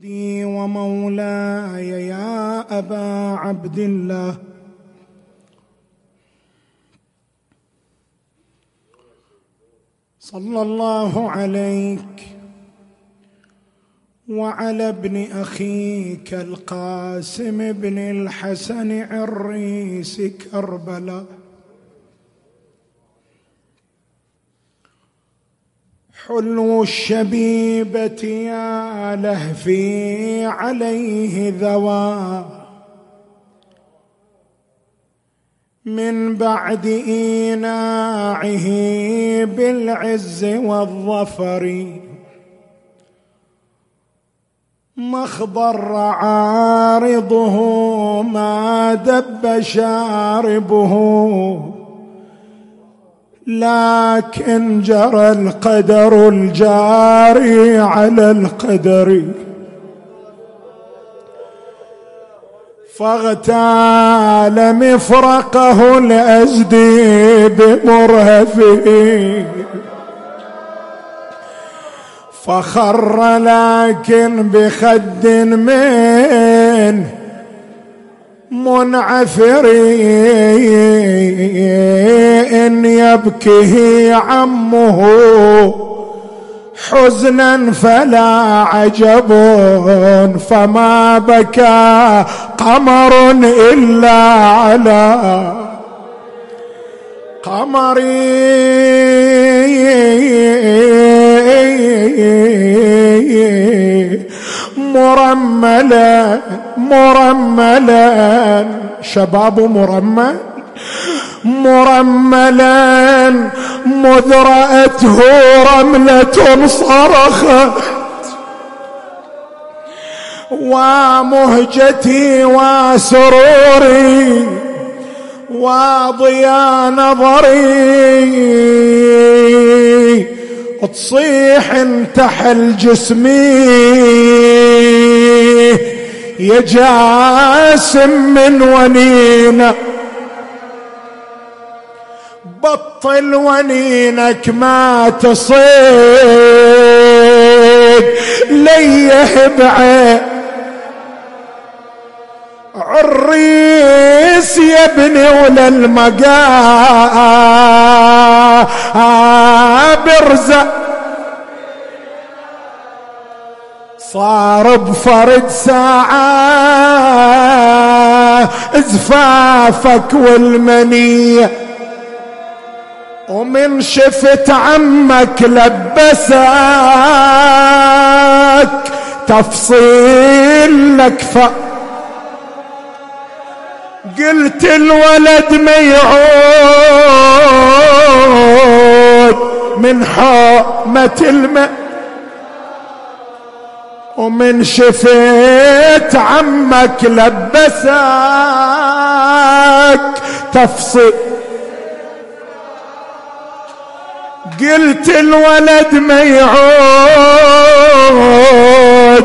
سيدي ومولاي يا أبا عبد الله صلى الله عليك وعلى ابن أخيك القاسم بن الحسن عريس كربلاء. حلو الشبيبة يا لهفي عليه ذوى. من بعد إيناعه بالعز والظفر. مخضر عارضه ما دب شاربه. لكن جرى القدر الجاري على القدر. فاغتال مفرقه الأزدي بمرهفه. فخر لكن بخد من منعفرين يبكيه عمه. حزنا فلا عجب فما بكى قمر إلا على قمري مرملا مرملا شباب مرمل مرملا مذ رأته رملة صرخت. ومهجتي وسروري وضيا نظري. تصيح انتحل جسمي يا جاسم من ونينة. بطل ونينك ما تصيد. ليه بعين عريس يا ابني ولا برزق. صار بفرد ساعة زفافك والمنية. ومن شفت عمك لبسك تفصيل لك ف. قلت الولد ما يعود من حومة الماء. ومن شفيت عمك لبسك. تفصيل. قلت الولد ما يعود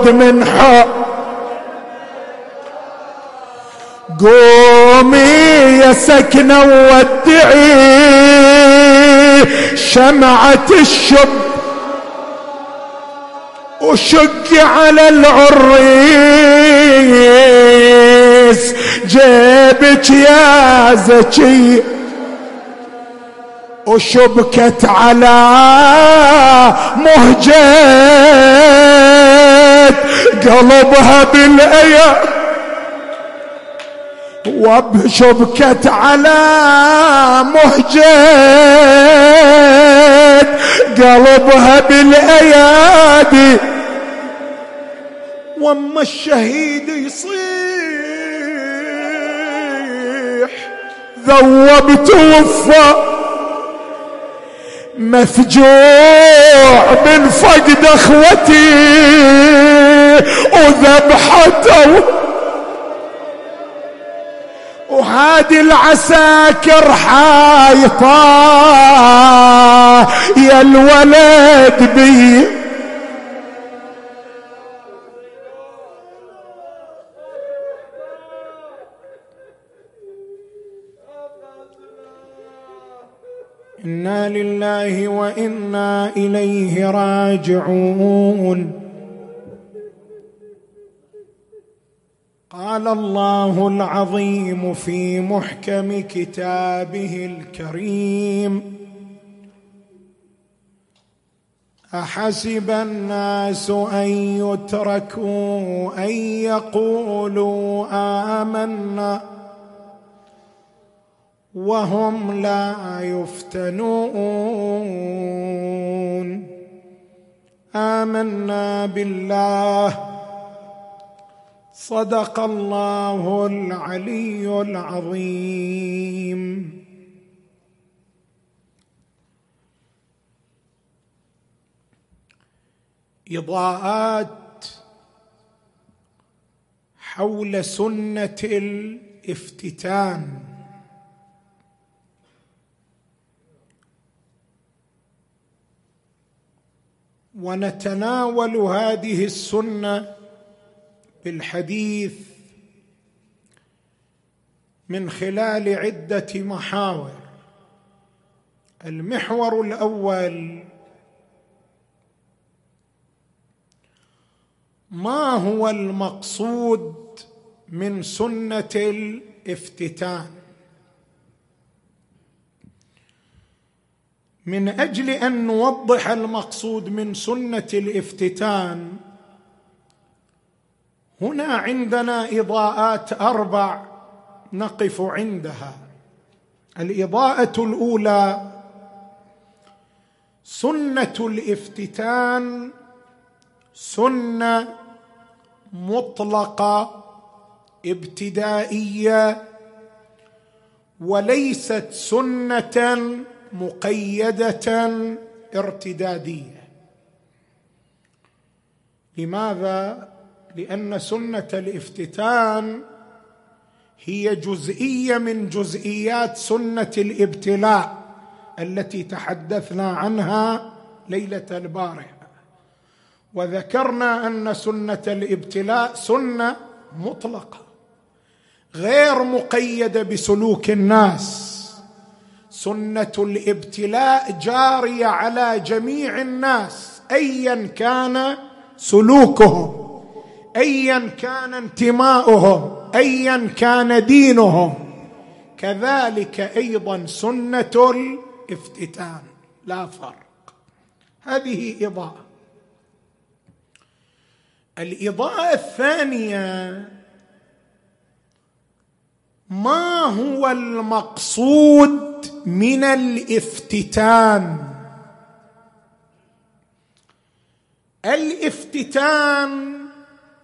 من حق. قومي يا سكنة ودعي شمعة الشب وشق على العريس جيبك يا زكي. وشبكت على مهجة قلبها بالايام وبشبكت على مهجة قلبها بالأيادي. وأما الشهيد يصيح ذوبت وفى مفجوع من فقد أخوتي وذبحته. وهادي العساكر حايطة يا الولد بي. إنا لله وإنا إليه راجعون. قال الله العظيم في محكم كتابه الكريم. احسب الناس ان يتركوا ان يقولوا امنا. وهم لا يفتنون. آمنا بالله. صدق الله العلي العظيم. إضاءات حول سنة الافتتان. ونتناول هذه السنة بالحديث من خلال عدة محاور. المحور الأول ما هو المقصود من سنة الافتتان؟ من أجل أن نوضح المقصود من سنة الافتتان. هنا عندنا إضاءات أربع نقف عندها. الإضاءة الأولى سنة الافتتان سنة مطلقة ابتدائية وليست سنة مقيدة ارتدادية. لماذا؟ لأن سنة الافتتان هي جزئية من جزئيات سنة الابتلاء التي تحدثنا عنها ليلة البارحة. وذكرنا أن سنة الابتلاء سنة مطلقة غير مقيدة بسلوك الناس. سنة الابتلاء جارية على جميع الناس ايا كان سلوكهم ايا كان انتماؤهم ايا كان دينهم. كذلك أيضا سنة الافتتان لا فرق. هذه إضاءة. الإضاءة الثانية ما هو المقصود من الافتتان. الافتتان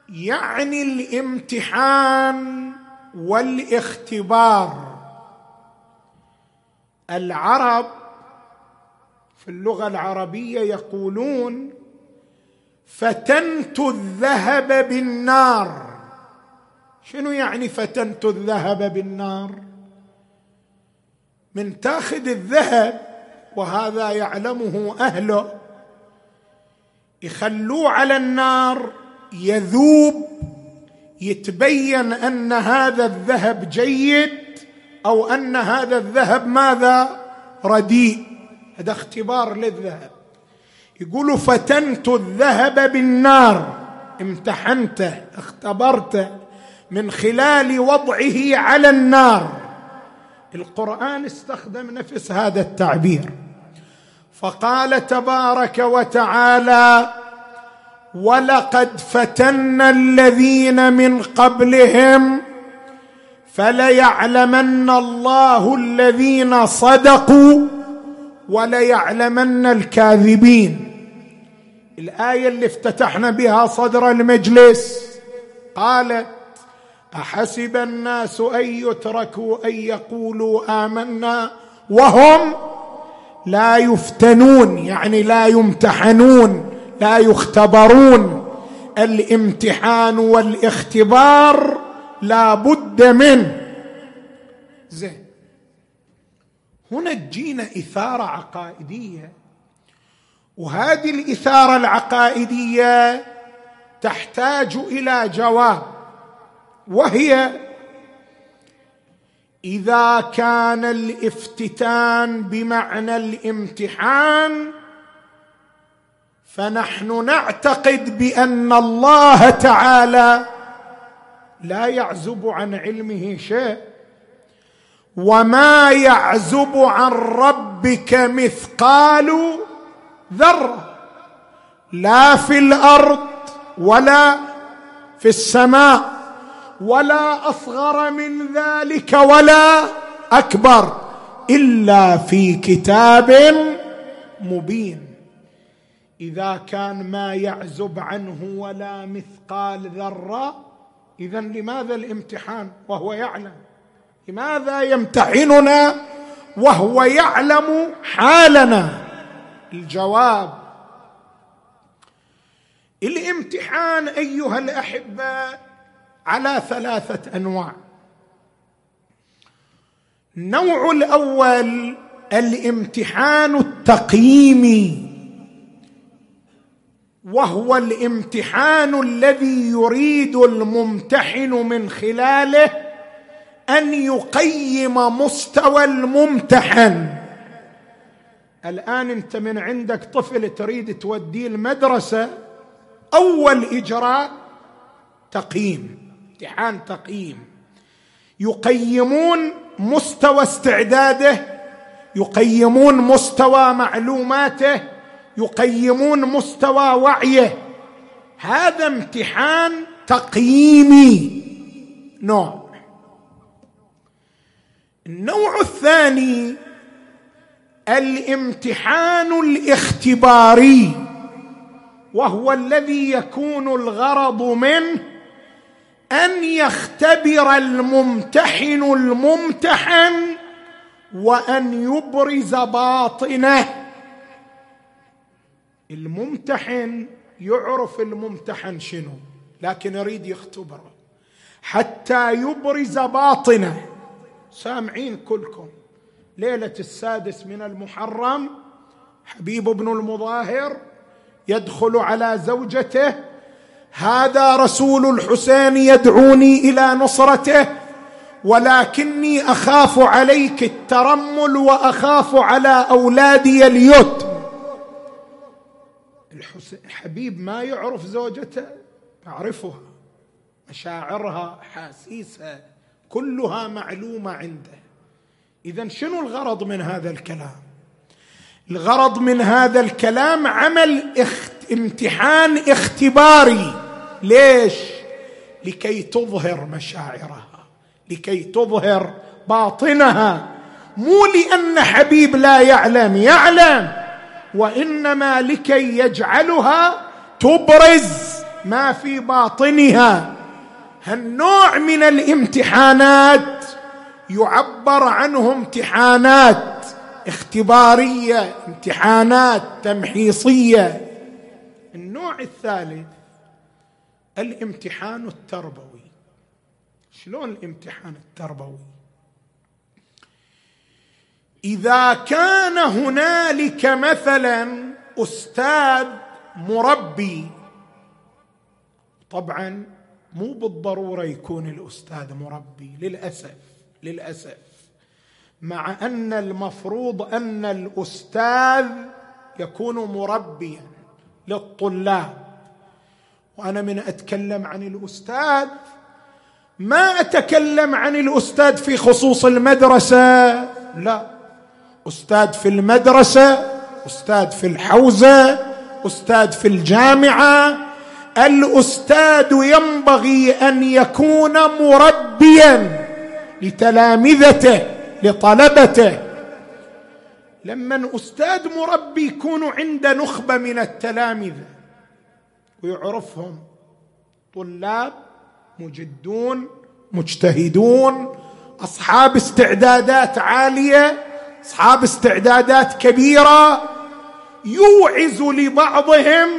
يعني الامتحان والاختبار. العرب في اللغة العربية يقولون فتنت الذهب بالنار. شنو يعني فتنت الذهب بالنار؟ من تاخذ الذهب وهذا يعلمه أهله. يخلوه على النار يذوب يتبين أن هذا الذهب جيد أو أن هذا الذهب ماذا؟ رديء. هذا اختبار للذهب. يقولوا فتنت الذهب بالنار. امتحنته اختبرته من خلال وضعه على النار. القرآن استخدم نفس هذا التعبير. فقال تبارك وتعالى ولقد فتنا الذين من قبلهم فليعلمن الله الذين صدقوا وليعلمن الكاذبين. الآية اللي افتتحنا بها صدر المجلس قالت أحسب الناس أن يتركوا أن يقولوا آمنا وهم لا يفتنون يعني لا يمتحنون لا يختبرون. الامتحان والاختبار لا بد منه. زين. هنا تجينا إثارة عقائدية. وهذه الإثارة العقائدية تحتاج إلى جواب. وهي إذا كان الافتتان بمعنى الامتحان فنحن نعتقد بأن الله تعالى لا يعزب عن علمه شيء وما يعزب عن ربك مثقال ذرة لا في الأرض ولا في السماء. ولا أصغر من ذلك ولا أكبر إلا في كتاب مبين. إذا كان ما يعزب عنه ولا مثقال ذرة اذا لماذا الامتحان وهو يعلم؟ لماذا يمتحننا وهو يعلم حالنا؟ الجواب الامتحان أيها الاحبه على ثلاثة أنواع. النوع الأول الامتحان التقييمي وهو الامتحان الذي يريد الممتحن من خلاله أن يقيم مستوى الممتحن. الآن أنت من عندك طفل تريد توديه المدرسة أول إجراء تقييم. امتحان تقييم. يقيمون مستوى استعداده يقيمون مستوى معلوماته يقيمون مستوى وعيه. هذا امتحان تقييمي نوع. النوع الثاني الامتحان الاختباري وهو الذي يكون الغرض منه أن يختبر الممتحن الممتحن وأن يبرز باطنه. الممتحن يعرف الممتحن شنو لكن يريد يختبره. حتى يبرز باطنه. سامعين كلكم. ليلة السادس من المحرم حبيب بن المظاهر يدخل على زوجته هذا رسول الحسين يدعوني إلى نصرته ولكني أخاف عليك الترمل وأخاف على أولادي اليتم الحبيب ما يعرف زوجته يعرفها مشاعرها حاسيسها كلها معلومة عنده. اذا شنو الغرض من هذا الكلام؟ الغرض من هذا الكلام عمل. امتحان اختباري. ليش؟ لكي تظهر مشاعرها لكي تظهر باطنها. مو لأن حبيب لا يعلم يعلم. وإنما لكي يجعلها تبرز ما في باطنها. هالنوع من الامتحانات يعبر عنه امتحانات اختبارية امتحانات تمحيصية. النوع الثالث الامتحان التربوي. شلون الامتحان التربوي؟ إذا كان هنالك مثلا أستاذ مربي طبعا مو بالضرورة يكون الأستاذ مربي للأسف للأسف. مع أن المفروض أن الأستاذ يكون مربيا للطلاب. وأنا من أتكلم عن الأستاذ. ما أتكلم عن الأستاذ في خصوص المدرسة؟ لا. أستاذ في المدرسة أستاذ في الحوزة أستاذ في الجامعة. الأستاذ ينبغي أن يكون مربيا لتلامذته لطلبته. لما أستاذ مربي يكون عند نخبة من التلامذة ويعرفهم طلاب مجدون مجتهدون أصحاب استعدادات عالية أصحاب استعدادات كبيرة يوعز لبعضهم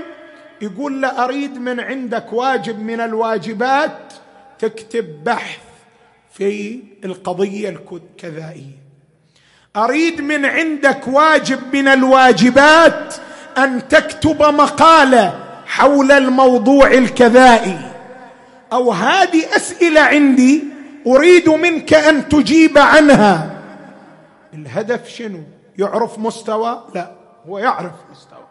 يقول له أريد من عندك واجب من الواجبات تكتب بحث في القضية الكذائية. أريد من عندك واجب من الواجبات أن تكتب مقالة حول الموضوع الكذائي. أو هذه أسئلة عندي أريد منك أن تجيب عنها. الهدف شنو؟ يعرف مستوى؟ لا هو يعرف مستوى.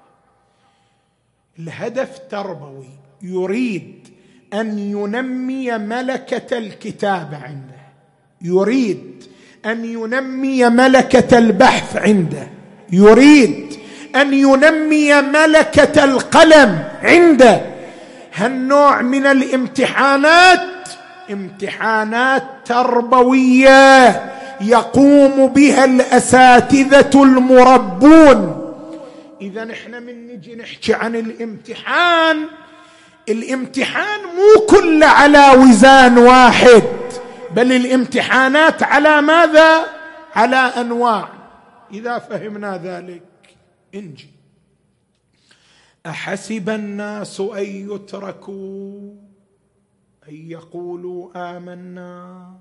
الهدف تربوي. يريد أن ينمي ملكة الكتابه عنده. يريد أن ينمي ملكة البحث عنده. يريد أن ينمي ملكة القلم عنده هالنوع من الامتحانات امتحانات تربوية يقوم بها الأساتذة المربون. إذا إحنا من نجي نحكي عن الامتحان الامتحان مو كله على وزان واحد بل الامتحانات على ماذا؟ على أنواع. إذا فهمنا ذلك إنجي. أحسب الناس أن يتركوا أن يقولوا آمنا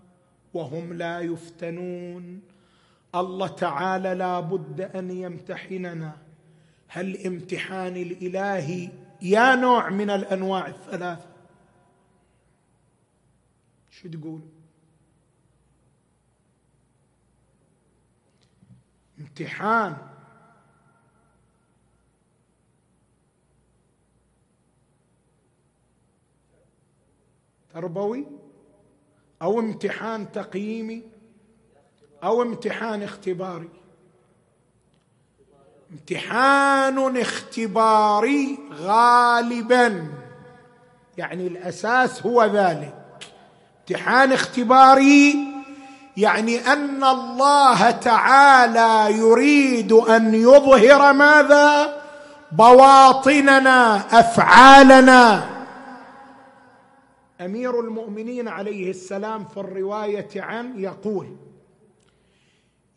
وهم لا يفتنون. الله تعالى لا بد أن يمتحننا. هل امتحان الالهي يا نوع من الأنواع الثلاثة؟ شو تقول؟ امتحان. تربوي أو امتحان تقييمي أو امتحان اختباري. امتحان اختباري غالبا يعني الأساس هو ذلك. امتحان اختباري يعني أن الله تعالى يريد أن يظهر ماذا؟ بواطننا أفعالنا. أمير المؤمنين عليه السلام في الرواية عن يقول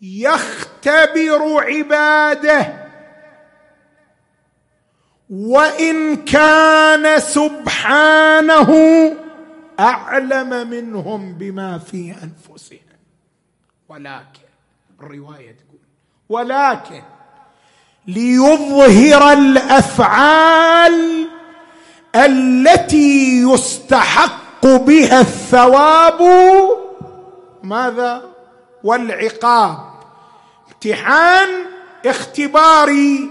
يختبر عباده وإن كان سبحانه أعلم منهم بما في أنفسهم. ولكن الرواية تقول ولكن ليظهر الأفعال التي يستحق بها الثواب ماذا؟ والعقاب. امتحان اختباري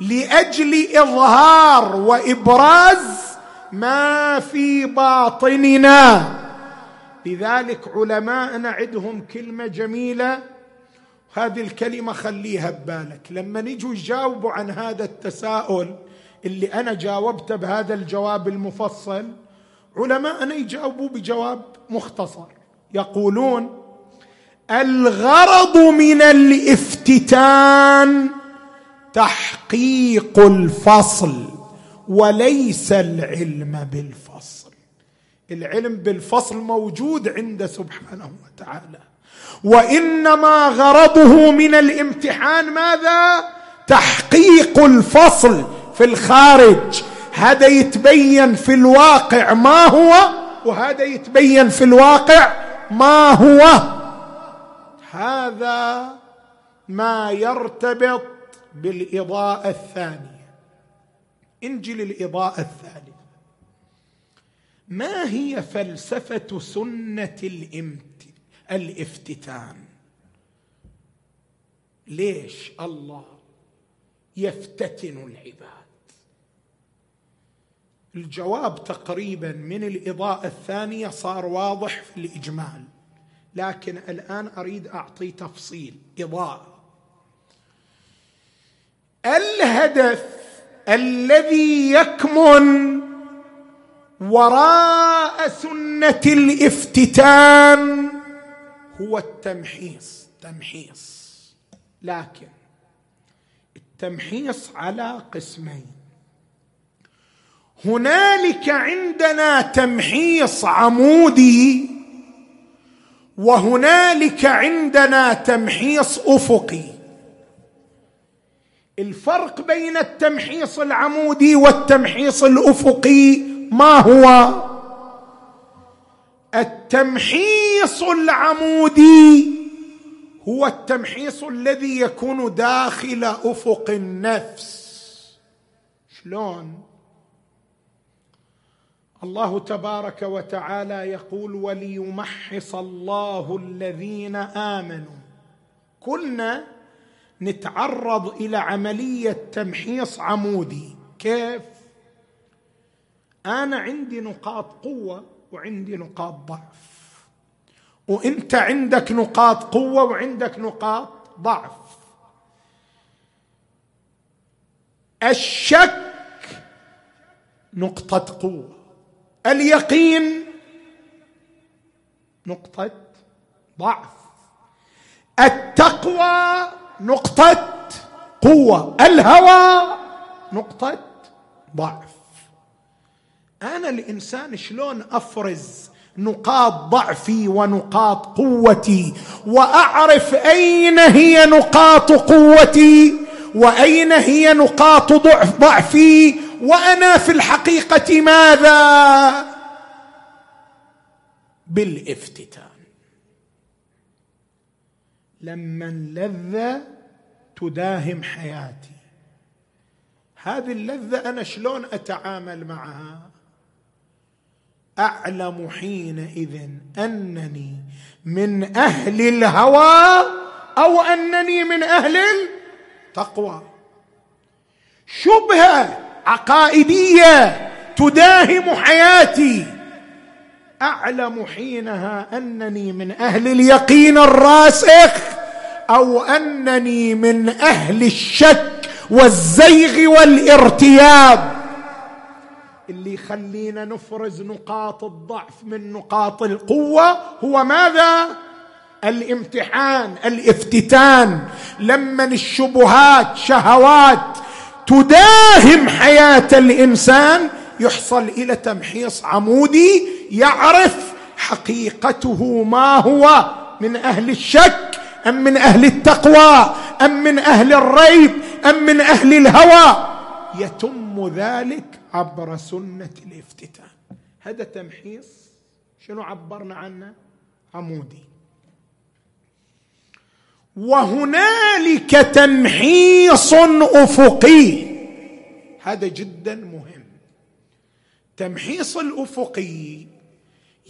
لأجل إظهار وإبراز ما في باطننا. لذلك علماءنا عندهم كلمة جميلة. هذه الكلمة خليها ببالك. لما نجوا يجاوبوا عن هذا التساؤل اللي أنا جاوبته بهذا الجواب المفصل علماءنا يجاوبوا بجواب مختصر. يقولون الغرض من الافتتان تحقيق الفصل وليس العلم بالفصل. العلم بالفصل موجود عنده سبحانه وتعالى. وإنما غرضه من الامتحان ماذا؟ تحقيق الفصل في الخارج. هذا يتبين في الواقع ما هو وهذا يتبين في الواقع ما هو. هذا ما يرتبط بالإضاءة الثانية. انجل الإضاءة الثالثه ما هي فلسفة سنة الامت... الافتتان؟ ليش الله يفتتن العباد؟ الجواب تقريبا من الإضاءة الثانية صار واضح في الإجمال. لكن الآن أريد أعطي تفصيل إضاءة. الهدف الذي يكمن وراء سنة الافتتان هو التمحيص تمحيص. لكن التمحيص على قسمين. هنالك عندنا تمحيص عمودي وهنالك عندنا تمحيص أفقي. الفرق بين التمحيص العمودي والتمحيص الأفقي ما هو؟ التمحيص العمودي هو التمحيص الذي يكون داخل أفق النفس. شلون؟ الله تبارك وتعالى يقول وليمحص الله الذين آمنوا. كلنا نتعرض إلى عملية تمحيص عمودي. كيف؟ أنا عندي نقاط قوة وعندي نقاط ضعف. وإنت عندك نقاط قوة وعندك نقاط ضعف. الشك نقطة قوة. اليقين. نقطة ضعف. التقوى. نقطة قوة. الهوى. نقطة ضعف. أنا الإنسان شلون أفرز نقاط ضعفي ونقاط قوتي وأعرف أين هي نقاط قوتي وأين هي نقاط ضعف ضعفي وأنا في الحقيقة ماذا؟ بالإفتتان. لما اللذه تداهم حياتي. هذه اللذة أنا شلون أتعامل معها؟ أعلم حينئذ أنني من أهل الهوى أو أنني من أهل التقوى. شبهة عقائدية تداهم حياتي. أعلم حينها أنني من أهل اليقين الراسخ أو أنني من أهل الشك والزيغ والارتياب. اللي يخلينا نفرز نقاط الضعف من نقاط القوة هو ماذا؟ الامتحان الافتتان. لما الشبهات شهوات تداهم حياة الإنسان يحصل إلى تمحيص عمودي يعرف حقيقته ما هو من أهل الشك أم من أهل التقوى أم من أهل الريب أم من أهل الهوى. يتم ذلك عبر سنة الافتتان. هذا تمحيص شنو عبرنا عنه؟ عمودي. وهنالك تمحيص أفقي. هذا جدا مهم. تمحيص الأفقي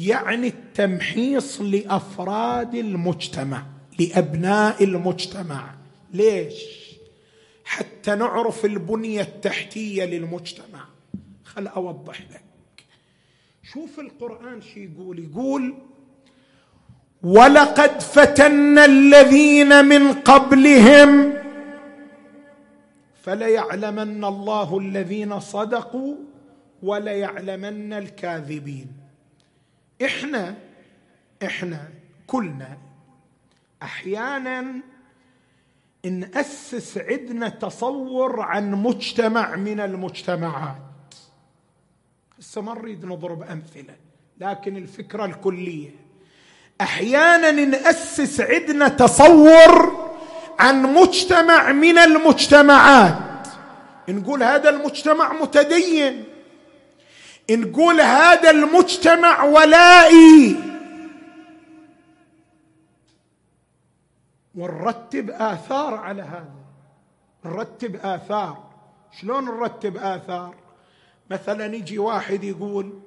يعني التمحيص لأفراد المجتمع لأبناء المجتمع. ليش؟ حتى نعرف البنية التحتية للمجتمع. خل أوضح لك. شوف القرآن شي يقول. يقول ولقد فتنا الذين من قبلهم فليعلمن الله الذين صدقوا وليعلمن الكاذبين. إحنا إحنا كلنا أحيانا ناسس عندنا تصور عن مجتمع من المجتمعات. هسه ما نريد نضرب أمثلة لكن الفكرة الكلية. أحيانا نأسس عندنا تصور عن مجتمع من المجتمعات. نقول هذا المجتمع متدين. نقول هذا المجتمع ولائي. ونرتب آثار على هذا. نرتب آثار. شلون نرتب آثار؟ مثلا يجي واحد يقول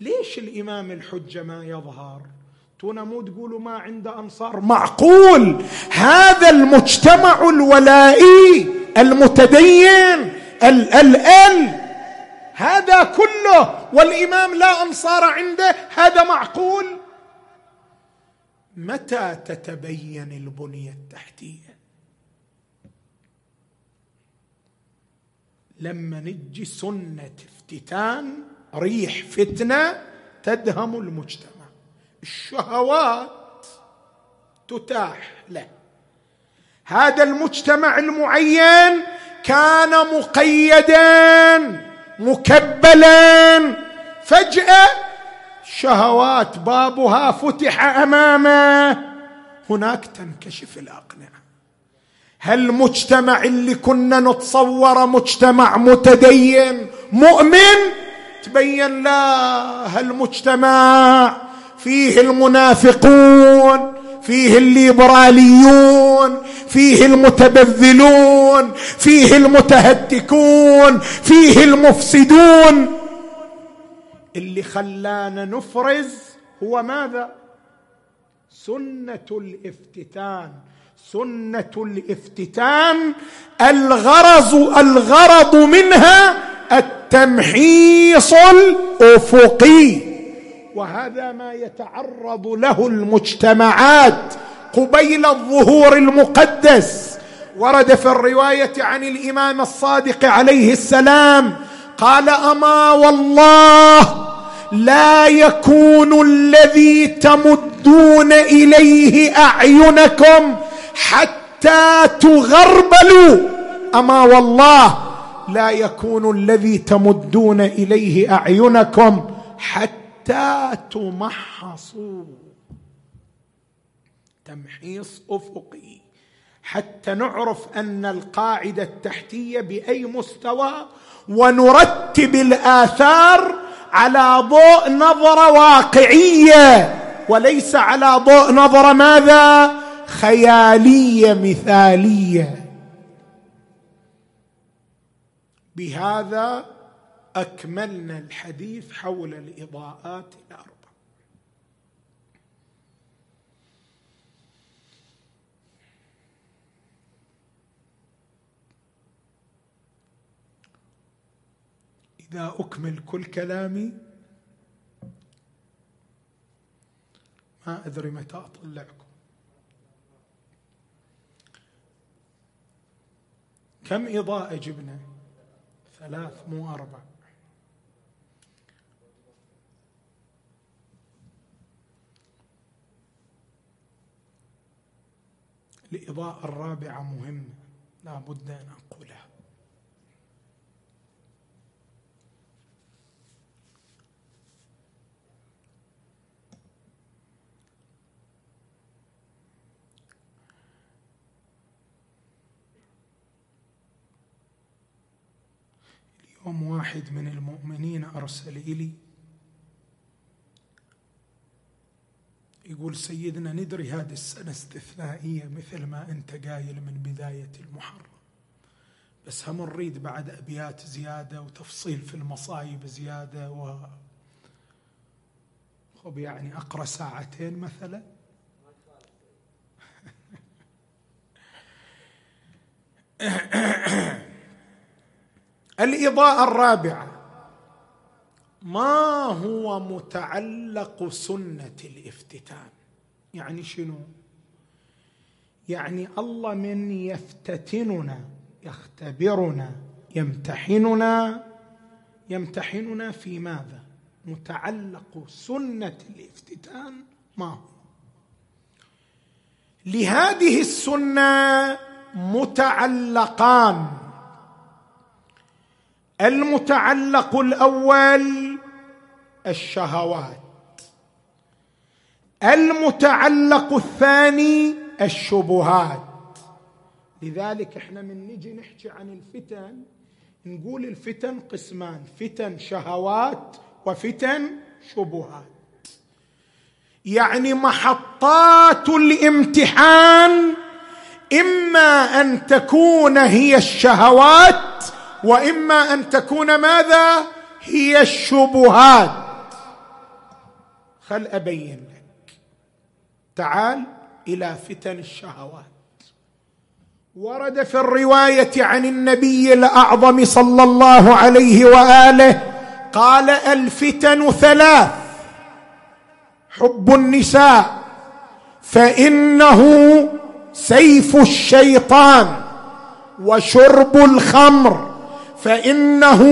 ليش الإمام الحجة ما يظهر؟ تونا مو تقولوا ما عنده أنصار. معقول! هذا المجتمع الولائي المتدين ال ال ال. هذا كله والإمام لا أنصار عنده هذا معقول؟ متى تتبين البنية التحتية؟ لما نجي سنة افتتان ريح فتنة تدهم المجتمع. الشهوات تتاح له. هذا المجتمع المعين كان مقيدا مكبلا. فجأة شهوات بابها فتح أمامه. هناك تنكشف الأقنعة. هل مجتمع اللي كنا نتصوره مجتمع متدين مؤمن تبين لا هالمجتمع فيه المنافقون فيه الليبراليون فيه المتبذلون فيه المتهتكون فيه المفسدون. اللي خلانا نفرز هو ماذا؟ سنة الافتتان. سنة الافتتان الغرض الغرض منها التمحيص الأفقي. وهذا ما يتعرض له المجتمعات قبيل الظهور المقدس. ورد في الرواية عن الإمام الصادق عليه السلام قال أما والله لا يكون الذي تمدون إليه أعينكم حتى تغربلوا. أما والله لا يكون الذي تمدون إليه أعينكم حتى تمحصوا تمحيص أفقي. حتى نعرف أن القاعدة التحتية بأي مستوى ونرتب الآثار على ضوء نظره واقعية وليس على ضوء نظره ماذا؟ خيالية مثالية. بهذا أكملنا الحديث حول الإضاءات الاربع إذا أكمل كل كلامي ما أدري متى أطلعكم. كم إضاءة جبنا؟ ثلاث مو أربع. الإضاءة الرابعة مهمة لا بد أن أقولها اليوم واحد من المؤمنين أرسل إلي يقول سيدنا ندري هذه السنة استثنائية مثل ما أنت قايل من بداية المحرم. بس هم نريد بعد أبيات زيادة وتفصيل في المصايب زيادة و خب يعني أقرأ ساعتين مثلا. الإضاءة الرابعة. ما هو متعلق سنة الافتتان؟ يعني شنو؟ يعني الله من يفتتننا يختبرنا يمتحننا. يمتحننا في ماذا؟ متعلق سنة الافتتان ما هو؟ لهذه السنة متعلقان. المتعلق الأول الشهوات. المتعلق الثاني الشبهات. لذلك إحنا من نجي نحكي عن الفتن نقول الفتن قسمان فتن شهوات وفتن شبهات. يعني محطات الامتحان إما أن تكون هي الشهوات وإما أن تكون ماذا؟ هي الشبهات. خل أبين لك. تعال إلى فتن الشهوات. ورد في الرواية عن النبي الأعظم صلى الله عليه وآله قال الفتن ثلاث حب النساء فإنه سيف الشيطان وشرب الخمر فإنه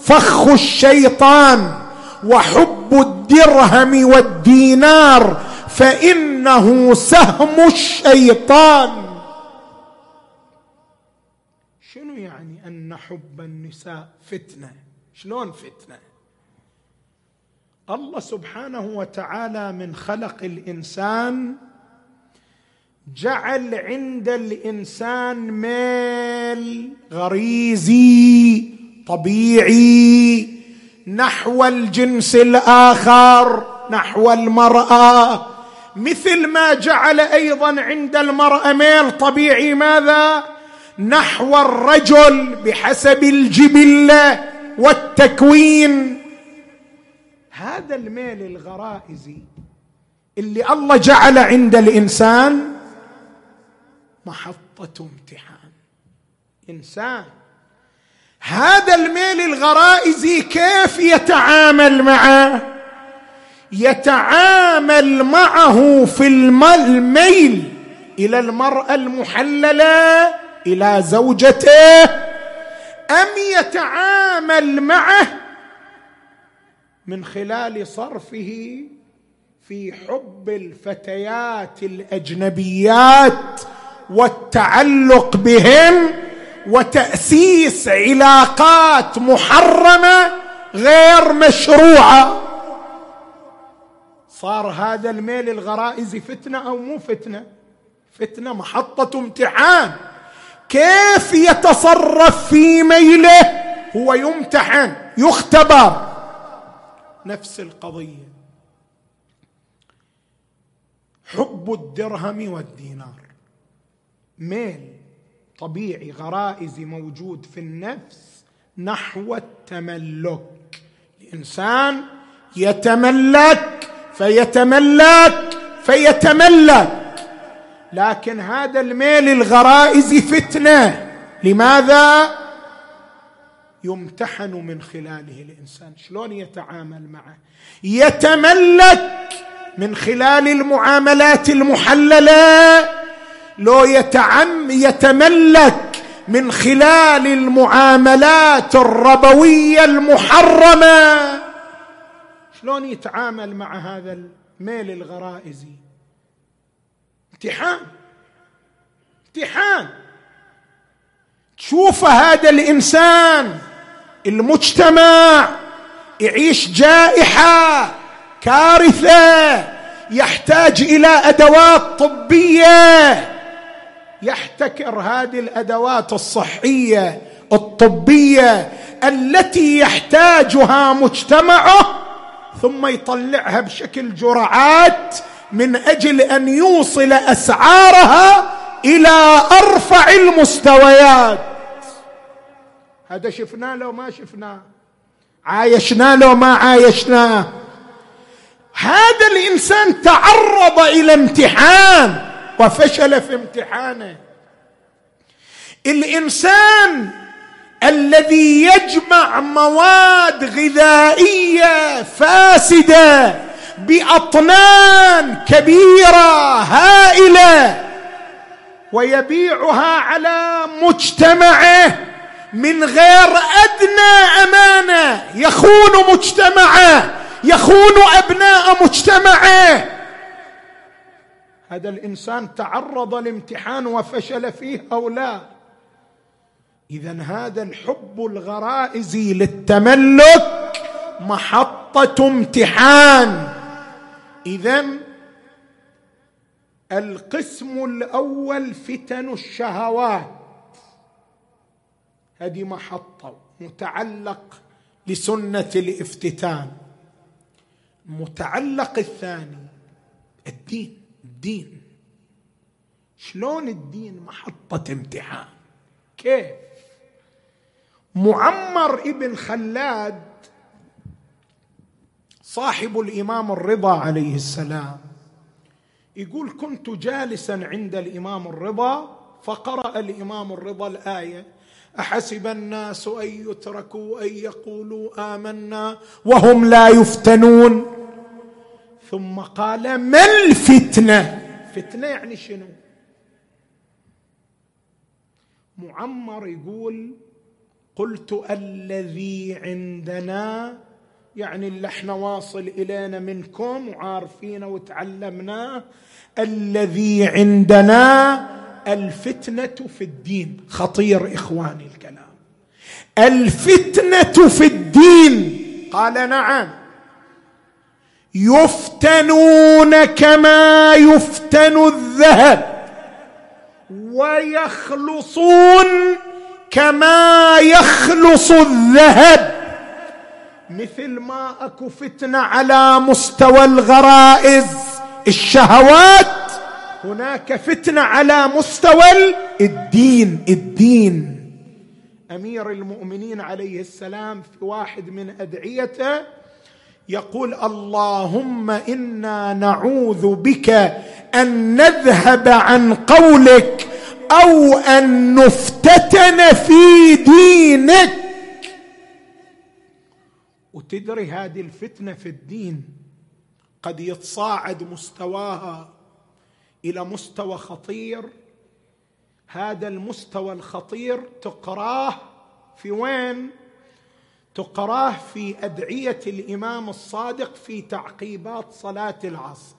فخ الشيطان. وحب الدرهم والدينار فإنه سهم الشيطان. شنو يعني أن حب النساء فتنة؟ شلون فتنة؟ الله سبحانه وتعالى من خلق الإنسان جعل عند الإنسان ميل غريزي طبيعي نحو الجنس الآخر نحو المرأة. مثل ما جعل أيضا عند المرأة ميل طبيعي ماذا؟ نحو الرجل بحسب الجبلة والتكوين. هذا الميل الغرائزي اللي الله جعل عند الإنسان محطة امتحان. إنسان هذا الميل الغرائزي كيف يتعامل معه؟ يتعامل معه في الميل إلى المرأة المحللة إلى زوجته أم يتعامل معه من خلال صرفه في حب الفتيات الأجنبيات والتعلق بهن وتأسيس علاقات محرمة غير مشروعة. صار هذا الميل الغرائزي فتنة أو مو فتنة؟ فتنة محطة امتحان. كيف يتصرف في ميله؟ هو يمتحن يختبر. نفس القضية. حب الدرهم والدينار. ميل. طبيعي غرائزي موجود في النفس نحو التملك. الإنسان يتملك فيتملك فيتملك لكن هذا الميل الغرائزي فتنة. لماذا؟ يمتحن من خلاله الإنسان. شلون يتعامل معه؟ يتملك من خلال المعاملات المحللة. لو يتعم يتملك من خلال المعاملات الربوية المحرمة. شلون يتعامل مع هذا الميل الغرائزي؟ امتحان. امتحان. تشوف هذا الإنسان المجتمع يعيش جائحة كارثة يحتاج إلى أدوات طبية يحتكر هذه الأدوات الصحية الطبية التي يحتاجها مجتمعه ثم يطلعها بشكل جرعات من أجل أن يوصل أسعارها إلى أرفع المستويات. هذا شفناه لو ما شفناه عايشناه لو ما عايشناه هذا الإنسان تعرض إلى امتحان. وفشل في امتحانه. الإنسان الذي يجمع مواد غذائية فاسدة بأطنان كبيرة هائلة ويبيعها على مجتمعه من غير أدنى أمانة. يخون مجتمعه يخون أبناء مجتمعه. هذا الإنسان تعرض لامتحان وفشل فيه أو لا. اذا هذا الحب الغرائزي للتملك محطة امتحان. اذا القسم الأول فتن الشهوات. هذه محطة متعلق لسنة الافتتان. المتعلق الثاني الدين. الدين. شلون الدين محطة امتحان؟ كيف؟ معمر ابن خلاد صاحب الإمام الرضا عليه السلام يقول كنت جالسا عند الإمام الرضا فقرأ الإمام الرضا الآية. أحسب الناس أن يتركوا أن يقولوا آمنا وهم لا يفتنون. ثم قال ما الفتنة؟ فتنة يعني شنو؟ معمر يقول قلت الذي عندنا يعني اللي إحنا واصل إلينا منكم وعارفينه وتعلمناه الذي عندنا الفتنة في الدين. خطير إخواني الكلام. الفتنة في الدين. قال نعم. يفتنون كما يفتن الذهب ويخلصون كما يخلص الذهب. مثل ما أكو فتنة على مستوى الغرائز الشهوات هناك فتنة على مستوى الدين. الدين. أمير المؤمنين عليه السلام في واحد من أدعيته يقول اللهم إنا نعوذ بك أن نذهب عن قولك أو أن نفتتن في دينك. وتدري هذه الفتنة في الدين قد يتصاعد مستواها إلى مستوى خطير. هذا المستوى الخطير تقراه في وين؟ تقراه في أدعية الإمام الصادق في تعقيبات صلاة العصر.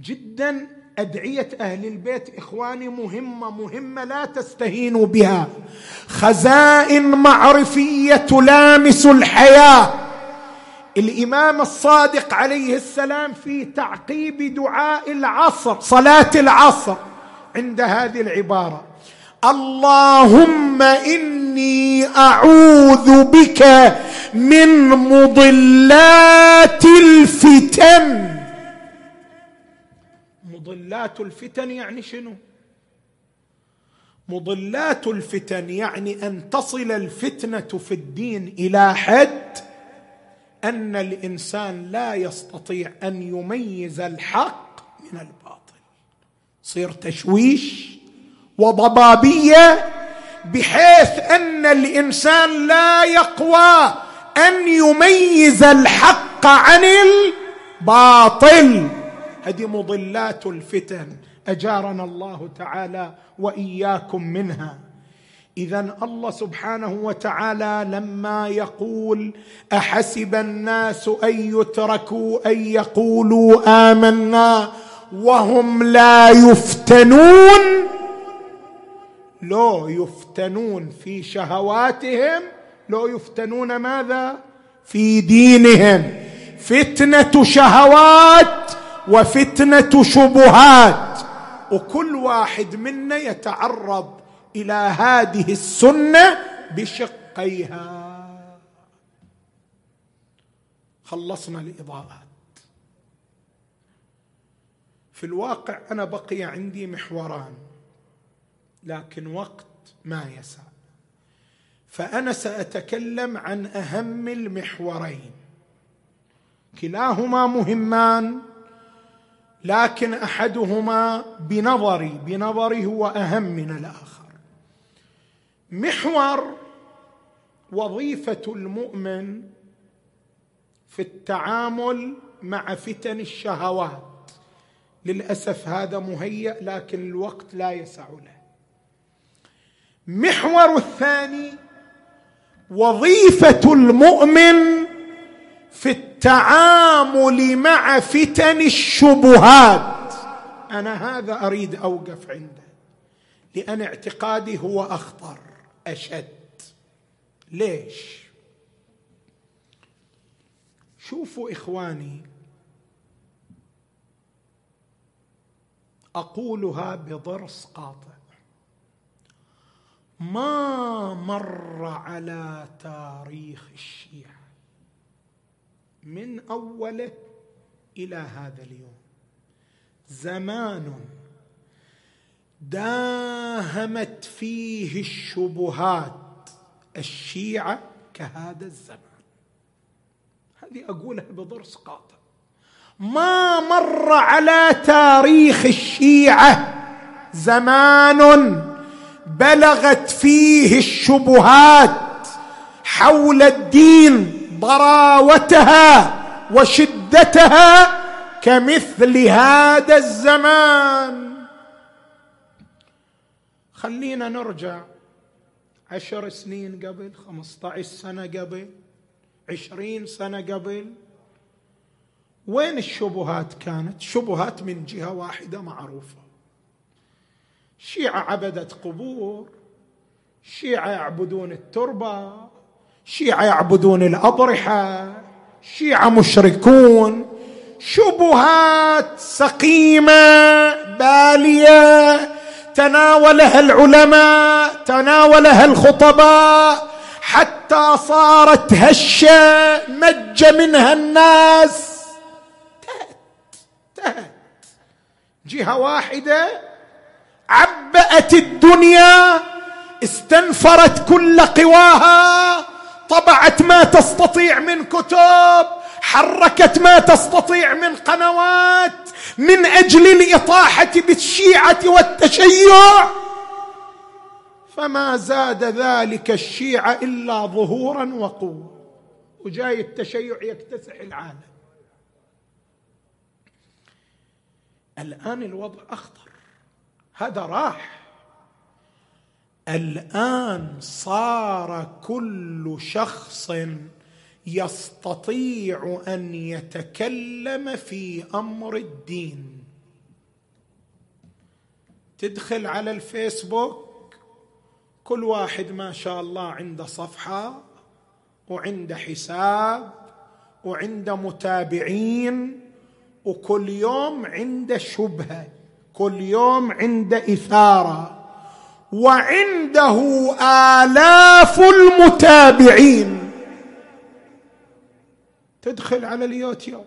جدا أدعية أهل البيت إخواني مهمة مهمة لا تستهينوا بها. خزائن معرفية تلامس الحياة. الإمام الصادق عليه السلام في تعقيب دعاء العصر صلاة العصر عند هذه العبارة. اللهم إني أعوذ بك من مضلات الفتن. مضلات الفتن يعني شنو؟ مضلات الفتن يعني أن تصل الفتنة في الدين إلى حد أن الإنسان لا يستطيع أن يميز الحق من الباطل. صير تشويش؟ وضبابية بحيث أن الإنسان لا يقوى أن يميز الحق عن الباطل. هذه مضلات الفتن أجارنا الله تعالى وإياكم منها. اذا الله سبحانه وتعالى لما يقول أحسب الناس أن يتركوا أن يقولوا آمنا وهم لا يفتنون؟ لو يفتنون في شهواتهم لو يفتنون ماذا؟ في دينهم. فتنة شهوات وفتنة شبهات. وكل واحد منا يتعرض إلى هذه السنة بشقيها. خلصنا الإضاءات. في الواقع أنا بقي عندي محوران. لكن وقت ما يسع. فأنا سأتكلم عن أهم المحورين. كلاهما مهمان لكن أحدهما بنظري بنظري هو أهم من الآخر. محور وظيفة المؤمن في التعامل مع فتن الشهوات. للأسف هذا مهيأ لكن الوقت لا يسع له. محور الثاني وظيفة المؤمن في التعامل مع فتن الشبهات. أنا هذا أريد أوقف عنده لأن اعتقادي هو أخطر أشد. ليش؟ شوفوا إخواني أقولها بضرس قاطع. ما مر على تاريخ الشيعة من أوله إلى هذا اليوم. زمان داهمت فيه الشبهات الشيعة كهذا الزمان. هذه أقولها بضرس قاطع. ما مر على تاريخ الشيعة زمان بلغت فيه الشبهات حول الدين ضراوتها وشدتها كمثل هذا الزمان. خلينا نرجع عشر سنين قبل خمسة عشر سنة قبل عشرين سنة قبل. وين الشبهات كانت؟ شبهات من جهة واحدة معروفة. شيعة عبدت قبور شيعة يعبدون التربة شيعة يعبدون الأضرحة شيعة مشركون شبهات سقيمة بالية تناولها العلماء تناولها الخطباء حتى صارت هشة مج منها الناس. تهت تهت. جهة واحدة عبأت الدنيا استنفرت كل قواها طبعت ما تستطيع من كتب حركت ما تستطيع من قنوات من أجل الإطاحة بالشيعة والتشيع. فما زاد ذلك الشيعة إلا ظهورا وقوة. وجاي التشيع يكتسح العالم. الآن الوضع أخطر. هذا راح. الآن صار كل شخص يستطيع أن يتكلم في أمر الدين. تدخل على الفيسبوك كل واحد ما شاء الله عنده صفحة وعنده حساب وعنده متابعين وكل يوم عنده شبهة. كل يوم عنده إثارة وعنده آلاف المتابعين. تدخل على اليوتيوب.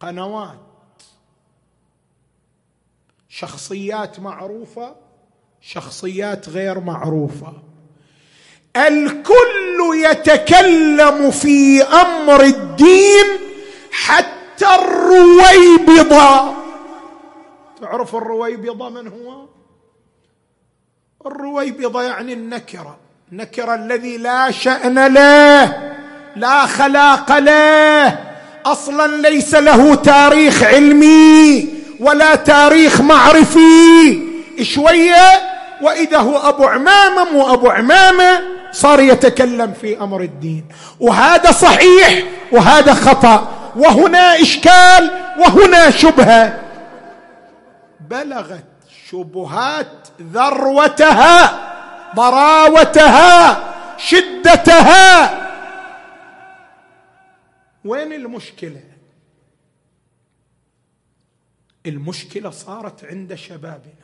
قنوات. شخصيات معروفة شخصيات غير معروفة. الكل يتكلم في أمر الدين حتى الرويبضة. تعرف الرويبضة من هو؟ الرويبضة يعني النكرة نكر الذي لا شأن له لا خلاق له. أصلا ليس له تاريخ علمي ولا تاريخ معرفي. شوية وإذا هو أبو عمامة مو أبو عمامة صار يتكلم في أمر الدين. وهذا صحيح وهذا خطأ. وهنا إشكال وهنا شبهة. بلغت شبهات ذروتها ضراوتها شدتها. وين المشكلة؟ المشكلة صارت عند شبابنا.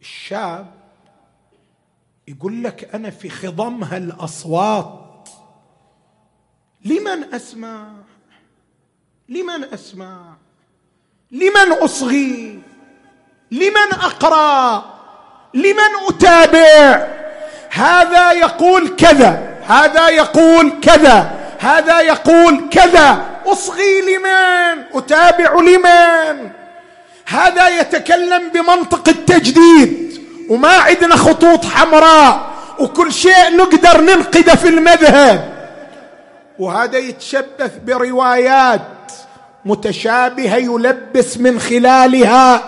الشاب يقول لك أنا في خضم هالاصوات لمن أسمع؟ لمن أسمع؟ لمن أصغي؟ لمن أقرأ؟ لمن أتابع؟ هذا يقول كذا هذا يقول كذا هذا يقول كذا. أصغي لمن؟ أتابع لمن؟ هذا يتكلم بمنطق التجديد. وما عندنا خطوط حمراء وكل شيء نقدر ننقده في المذهب. وهذا يتشبث بروايات متشابهة يلبس من خلالها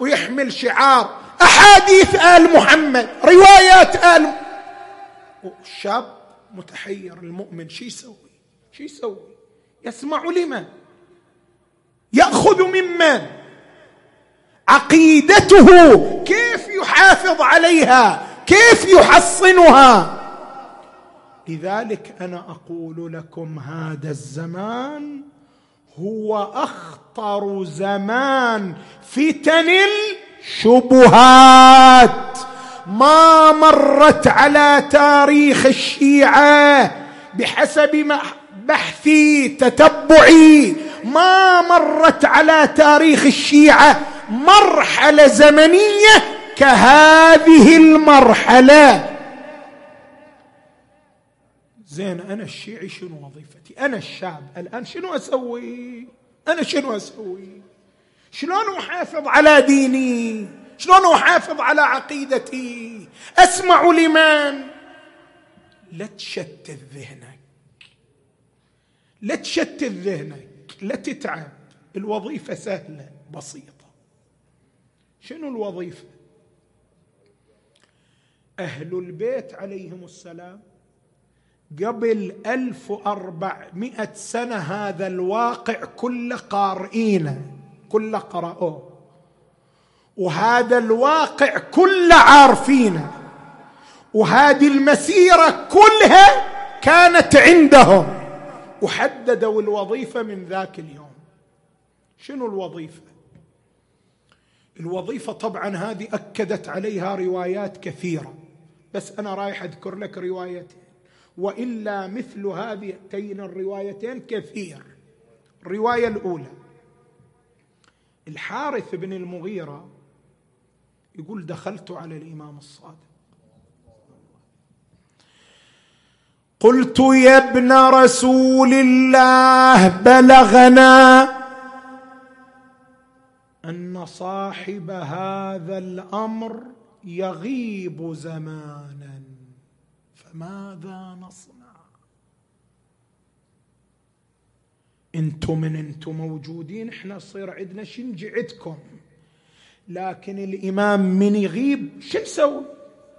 ويحمل شعار. أحاديث آل محمد روايات آل الشاب متحير المؤمن شو يسوي؟ شو يسوي؟ يسمع لمن؟ يأخذ ممن؟ عقيدته كيف يحافظ عليها؟ كيف يحصنها؟ لذلك أنا أقول لكم هذا الزمان هو أخطر زمان فتن الشبهات. ما مرت على تاريخ الشيعة بحسب بحثي تتبعي. ما مرت على تاريخ الشيعة مرحلة زمنية كهذه المرحلة. زين أنا الشيعي شنو وظيفتي؟ أنا الشاب الآن شنو أسوي؟ أنا شنو أسوي؟ شلون أحافظ على ديني؟ شلون أحافظ على عقيدتي؟ أسمع لمن؟ لا تشتت ذهنك. لا تشتت ذهنك. لا تتعب. الوظيفة سهلة بسيطة. شنو الوظيفة؟ أهل البيت عليهم السلام. قبل ألف وأربعمائة سنة هذا الواقع كله قارئينه كله قرأوه. وهذا الواقع كله عارفينه. وهذه المسيرة كلها كانت عندهم. وحددوا الوظيفة من ذاك اليوم. شنو الوظيفة؟ الوظيفة طبعا هذه أكدت عليها روايات كثيرة. بس أنا رايح أذكر لك روايتين. وإلا مثل هذين الروايتين كثير. الرواية الأولى الحارث بن المغيرة يقول دخلت على الإمام الصادق. قلت يا ابن رسول الله بلغنا أن صاحب هذا الأمر يغيب زمانا فماذا نصنع؟ أنتم من أنتم موجودين إحنا يصير عندنا شنجي عندكم لكن الإمام من يغيب شو نسوي؟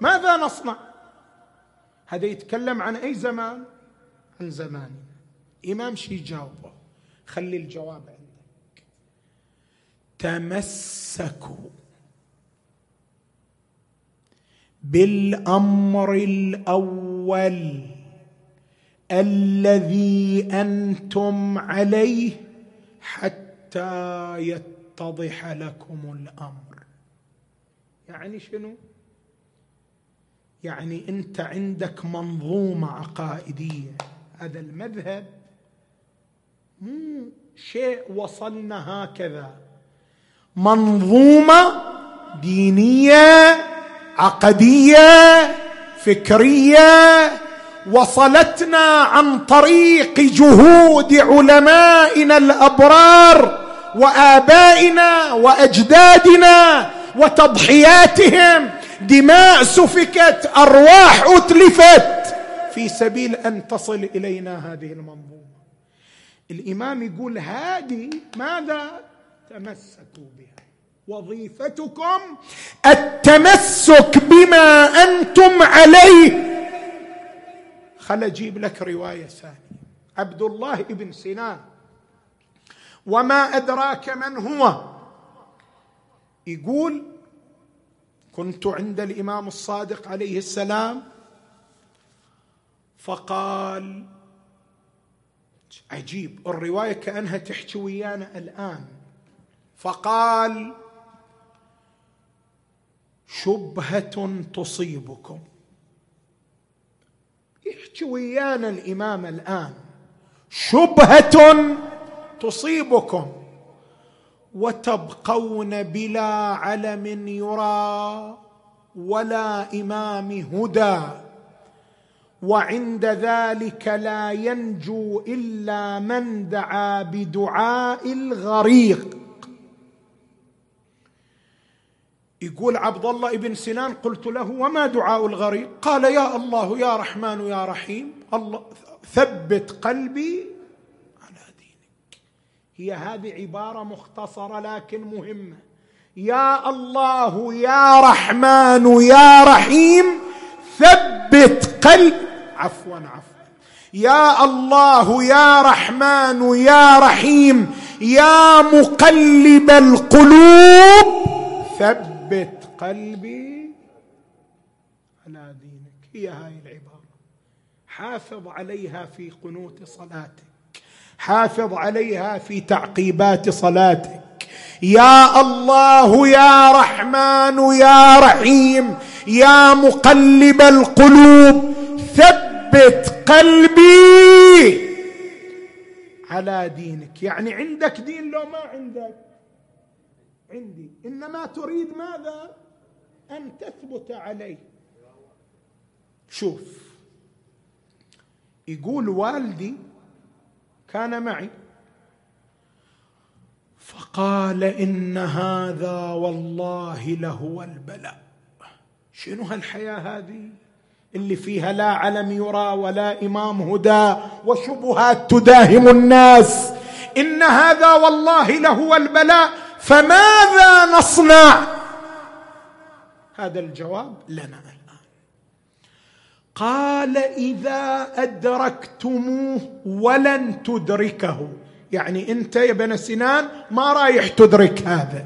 ماذا نصنع؟ هذا يتكلم عن أي زمان؟ عن زماننا. إمام شي يجاوبه؟ خلي الجواب عندك. تمسكوا بالأمر الأول الذي أنتم عليه حتى يتضح لكم الأمر. يعني شنو؟ يعني أنت عندك منظومة عقائدية. هذا المذهب مو شيء وصلنا هكذا. منظومة دينية عقدية فكرية وصلتنا عن طريق جهود علمائنا الأبرار وآبائنا وأجدادنا وتضحياتهم. دماء سفكت أرواح أتلفت. في سبيل أن تصل إلينا هذه المنظومة. الإمام يقول هذه ماذا؟ تمسكوا بها. وظيفتكم التمسك بما أنتم عليه. خل أجيب لك رواية ثانية. عبد الله بن سنان. وما أدراك من هو؟ يقول كنت عند الإمام الصادق عليه السلام. فقال عجيب الرواية كأنها تحكي ويانا الآن. فقال شبهة تصيبكم. يحكي ويانا الإمام الآن. شبهة تصيبكم وتبقون بلا علم يرى ولا إمام هدى. وعند ذلك لا ينجو إلا من دعا بدعاء الغريق. يقول عبد الله ابن سنان قلت له وما دعاء الغريق قال يا الله يا رحمن يا رحيم الله ثبت قلبي على دينك. هي هذه عبارة مختصرة لكن مهمة. يا الله يا رحمن يا رحيم ثبت قلب عفوا عفوا. يا الله يا رحمن يا رحيم يا مقلب القلوب ثبت ثبت قلبي على دينك. هي هاي العبارة. حافظ عليها في قنوت صلاتك. حافظ عليها في تعقيبات صلاتك. يا الله يا رحمن يا رحيم يا مقلب القلوب ثبت قلبي على دينك. يعني عندك دين لو ما عندك؟ عندي. إنما تريد ماذا؟ أن تثبت عليه. شوف. يقول والدي كان معي. فقال إن هذا والله لهو البلاء. شنو هالحياة هذه؟ اللي فيها لا علم يرى ولا إمام هدى وشبهات تداهم الناس. إن هذا والله لهو البلاء. فماذا نصنع؟ هذا الجواب لنا الآن. قال إذا أدركتموه ولن تدركه. يعني أنت يا بن سنان ما رايح تدرك هذا.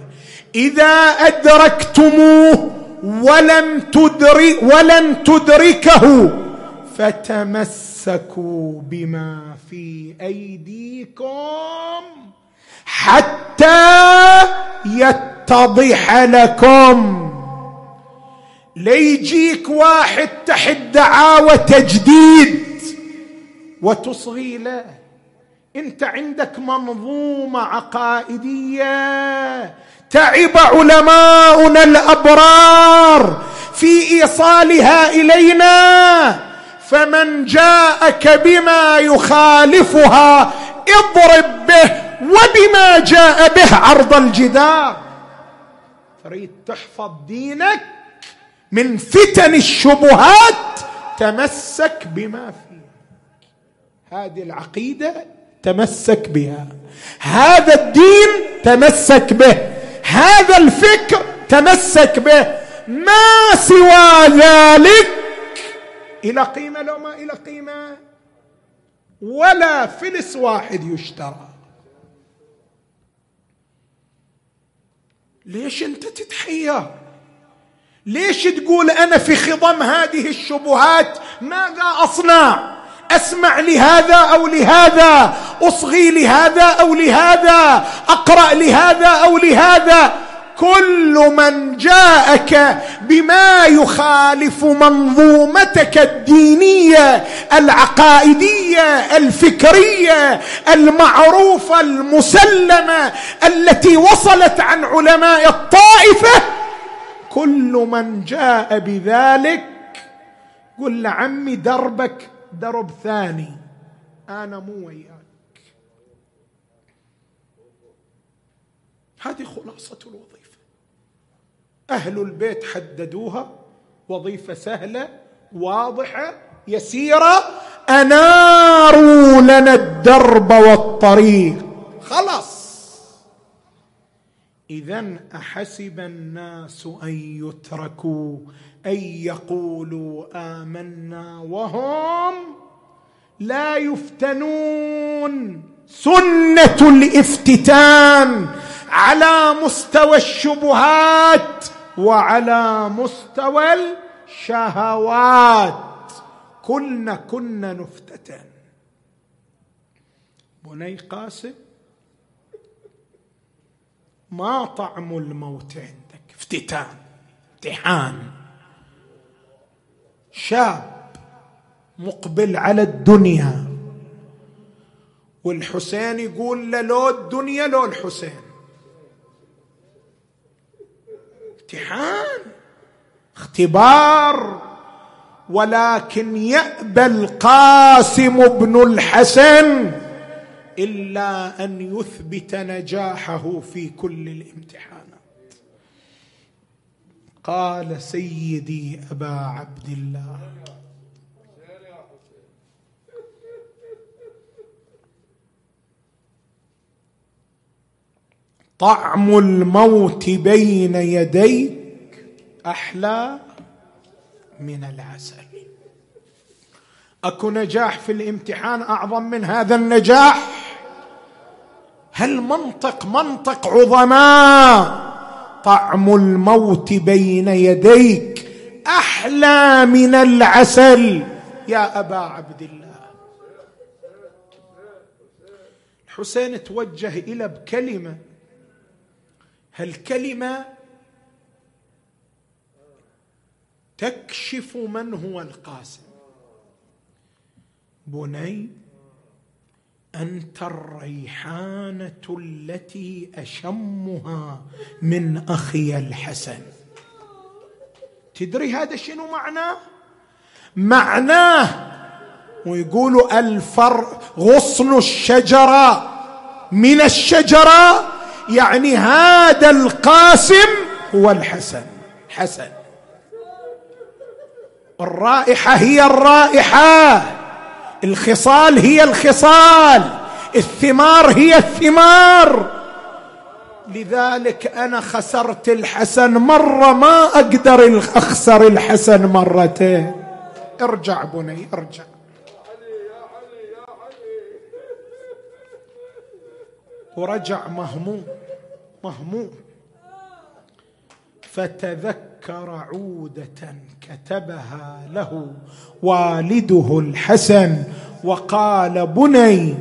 إذا أدركتموه ولم تدرك ولن تدركه فتمسكوا بما في أيديكم. حتى يتضح لكم. ليجيك واحد تحت دعاوى تجديد وتصغي له انت عندك منظومة عقائدية. تعب علماؤنا الأبرار في إيصالها إلينا. فمن جاءك بما يخالفها اضرب به. وبما جاء به عرض الجدار. تريد تحفظ دينك من فتن الشبهات تمسك بما فيه هذه العقيدة تمسك بها. هذا الدين تمسك به. هذا الفكر تمسك به. ما سوى ذلك إلى قيمة لو ما إلى قيمة. ولا فلس واحد يشترى. ليش انت تتحير ليش تقول أنا في خضم هذه الشبهات؟ ماذا أصنع؟ أسمع لهذا أو لهذا؟ أصغي لهذا أو لهذا؟ أقرأ لهذا أو لهذا؟ كل من جاءك بما يخالف منظومتك الدينية العقائدية الفكرية المعروفة المسلمة التي وصلت عن علماء الطائفة. كل من جاء بذلك قل لعمي دربك درب ثاني. أنا مو وياك. هذه خلاصة الوظيفه أهل البيت حددوها. وظيفة سهلة واضحة يسيرة. أناروا لنا الدرب والطريق. خلاص. اذا أحسب الناس أن يتركوا أن يقولوا آمنا وهم لا يفتنون. سنة الافتتان على مستوى الشبهات. وعلى مستوى الشهوات. كلنا كنا نفتتن. بني قاسم ما طعم الموت عندك. افتتان امتحان. شاب مقبل على الدنيا. والحسين يقول له لو الدنيا لو الحسين. امتحان. اختبار ولكن يأبى القاسم بن الحسن إلا أن يثبت نجاحه في كل الامتحانات. قال سيدي أبا عبد الله. طعم الموت بين يديك أحلى من العسل. أكو نجاح في الامتحان أعظم من هذا النجاح؟ هل منطق منطق عظماء طعم الموت بين يديك أحلى من العسل؟ يا أبا عبد الله. الحسين توجه إلى بكلمة هالكلمة تكشف من هو القاسم. بني أنت الريحانة التي أشمها من أخي الحسن. تدري هذا شنو معناه؟ معناه ويقولوا الفر غصن الشجرة من الشجرة يعني هذا القاسم هو الحسن. حسن. الرائحة هي الرائحة. الخصال هي الخصال. الثمار هي الثمار. لذلك أنا خسرت الحسن مرة ما أقدر أخسر الحسن مرتين. ارجع بني ارجع. ورجع مهموم. مهموم. فتذكر عودة كتبها له والده الحسن وقال بني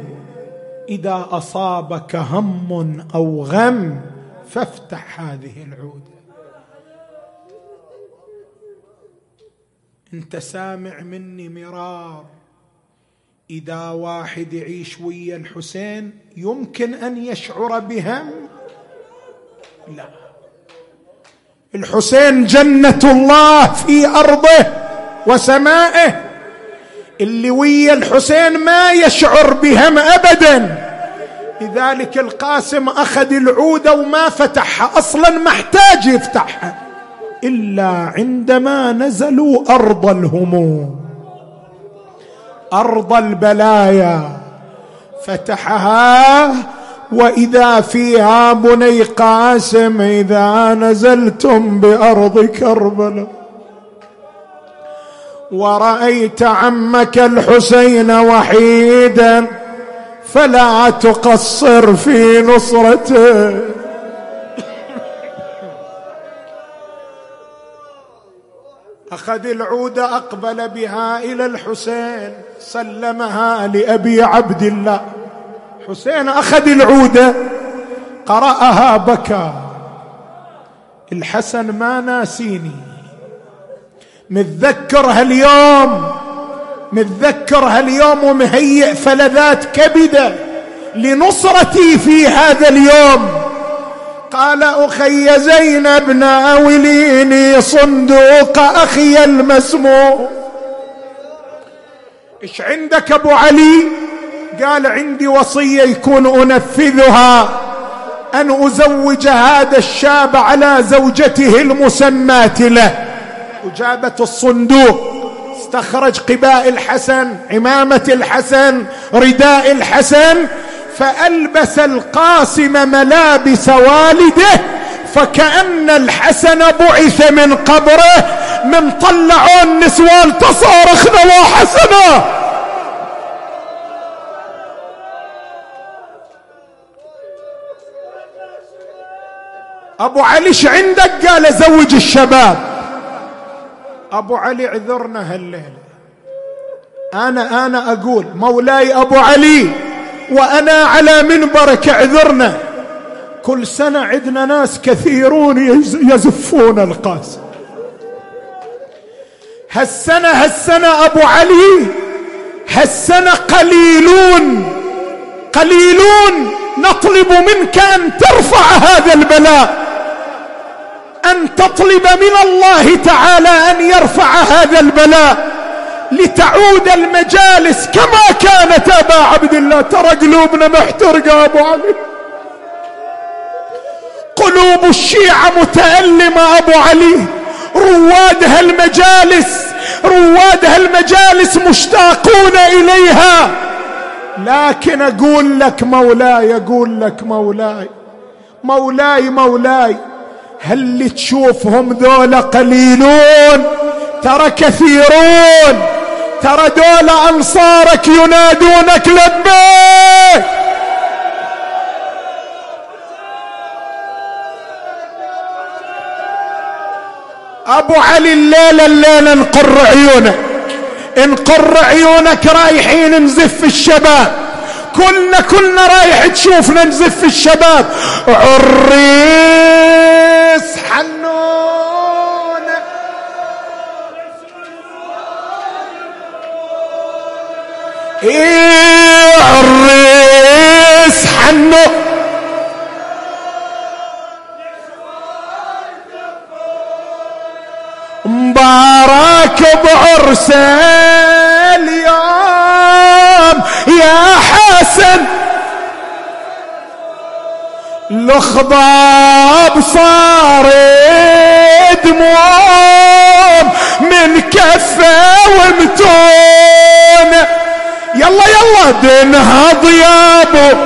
إذا أصابك هم أو غم فافتح هذه العودة. أنت سامع مني مرار إذا واحد يعيش ويا الحسين يمكن أن يشعر بهم؟ لا. الحسين جنة الله في أرضه وسمائه. اللي ويا الحسين ما يشعر بهم ابدا. لذلك القاسم أخذ العوده وما فتحها أصلا محتاج يفتحها إلا عندما نزلوا أرض الهموم. أرض البلايا. فتحها وإذا فيها بني قاسم إذا نزلتم بأرض كربلاء. ورأيت عمك الحسين وحيدا فلا تقصر في نصرته. أخذ العود أقبل بها إلى الحسين سلمها لأبي عبد الله. حسين أخذ العود قرأها بكى. الحسن ما ناسيني. متذكر هاليوم متذكر هاليوم ومهيئ فلذات كبدة لنصرتي في هذا اليوم. قال أخي زينب ناوليني صندوق أخي المسموم إيش عندك أبو علي؟ قال عندي وصية يكون أنفذها أن أزوج هذا الشاب على زوجته المسماة له. وجابت الصندوق استخرج قباء الحسن عمامة الحسن رداء الحسن فألبس القاسم ملابس والده فكأن الحسن بعث من قبره من طلعوا النسوان تصارخنا لا أبو علي إيش عندك قال زوج الشباب. أبو علي عذرنا هالليلة. أنا أنا أقول مولاي أبو علي وأنا على منبرك اعذرنا. كل سنة عندنا ناس كثيرون يزفون القاسم هالسنة هالسنة أبو علي هالسنة قليلون قليلون نطلب منك أن ترفع هذا البلاء. أن تطلب من الله تعالى أن يرفع هذا البلاء لتعود المجالس كما كانت أبا عبد الله. ترى قلوبنا محترقه ابو علي. قلوب الشيعة متألمة أبو علي. رواد هالمجالس رواد هالمجالس مشتاقون إليها. لكن أقول لك مولاي أقول لك مولاي. مولاي مولاي. هل اللي تشوفهم ذولا قليلون؟ ترى كثيرون. ترى دول أنصارك ينادونك لبيك. أبو علي الليلة الليلة نقر عيونك نقر عيونك رايحين نزف الشباب. كلنا كلنا رايح تشوفنا نزف الشباب. عريس حنون. إيه عريس حنون. مبارك بعرسه اليوم. يا حسن. الخضاب صار دموم من كفة ومتون. يلا يلا دنهض يا ابو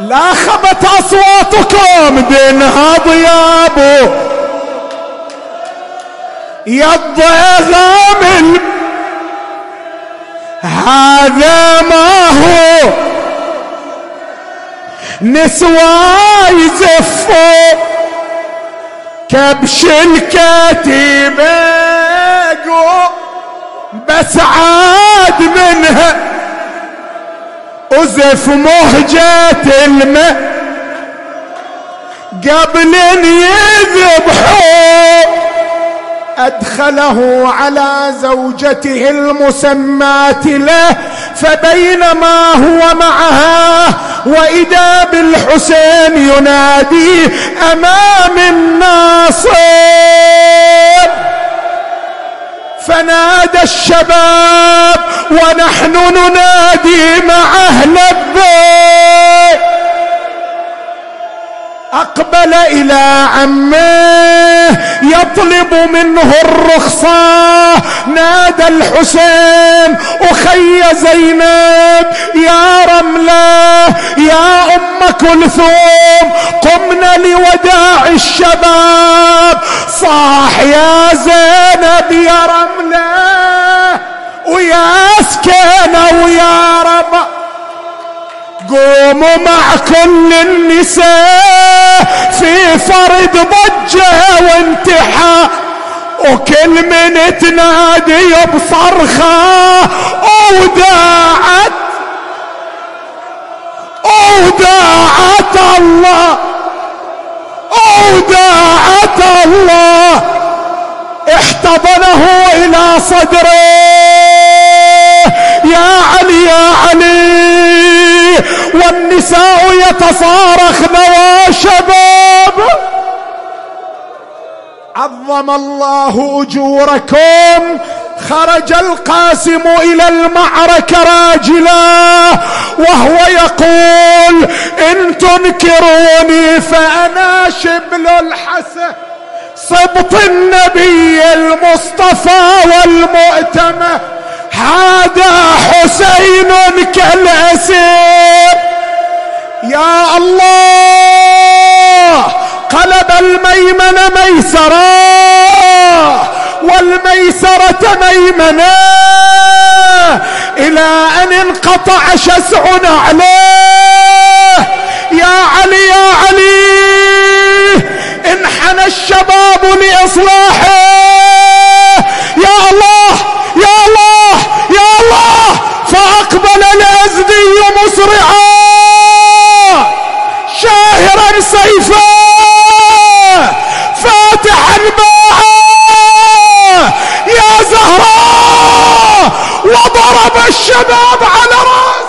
لا خبت أصواتكم دنهض يا ابو يا الضيغام هذا ما هو؟ نسوى يزفوا كبش الكتيبة بس عاد منها أزف مهجة الماء قبل أن يذبحوا أدخله على زوجته المسماة له فبينما هو معها وإذا بالحسين ينادي أمام الناصر. فنادى الشباب ونحن ننادي مع أهل البيت. أقبل أقبل إلى عمه يطلب منه الرخصة. نادى الحسين أخي زينب يا رملة يا أم كلثوم قمنا لوداع الشباب. صاح يا زينب يا رملة ويا سكينة ويا رب قوموا مع كل النساء في فرد ضجة وانتحار وكل من تنادي بصرخة وداعت وداعت الله وداعت الله. احتضنه إلى صدره يا علي يا علي. والنساء يتصارخن وشباب عظم الله أجوركم. خرج القاسم إلى المعركة راجلا وهو يقول إن تنكروني فأنا شبل الحسن. صبط النبي المصطفى والمؤتمه هذا حسين كالأسير. يا الله قلب الميمن ميسرا والميسرة ميمنا إلى أن انقطع شسع عليه. يا علي يا علي انحنى الشباب لإصلاحه. يا الله يا الله فأقبل الأزدي مسرعا شاهرا سيفا فاتحا باعا يا زهراء وضرب الشباب على رأسه.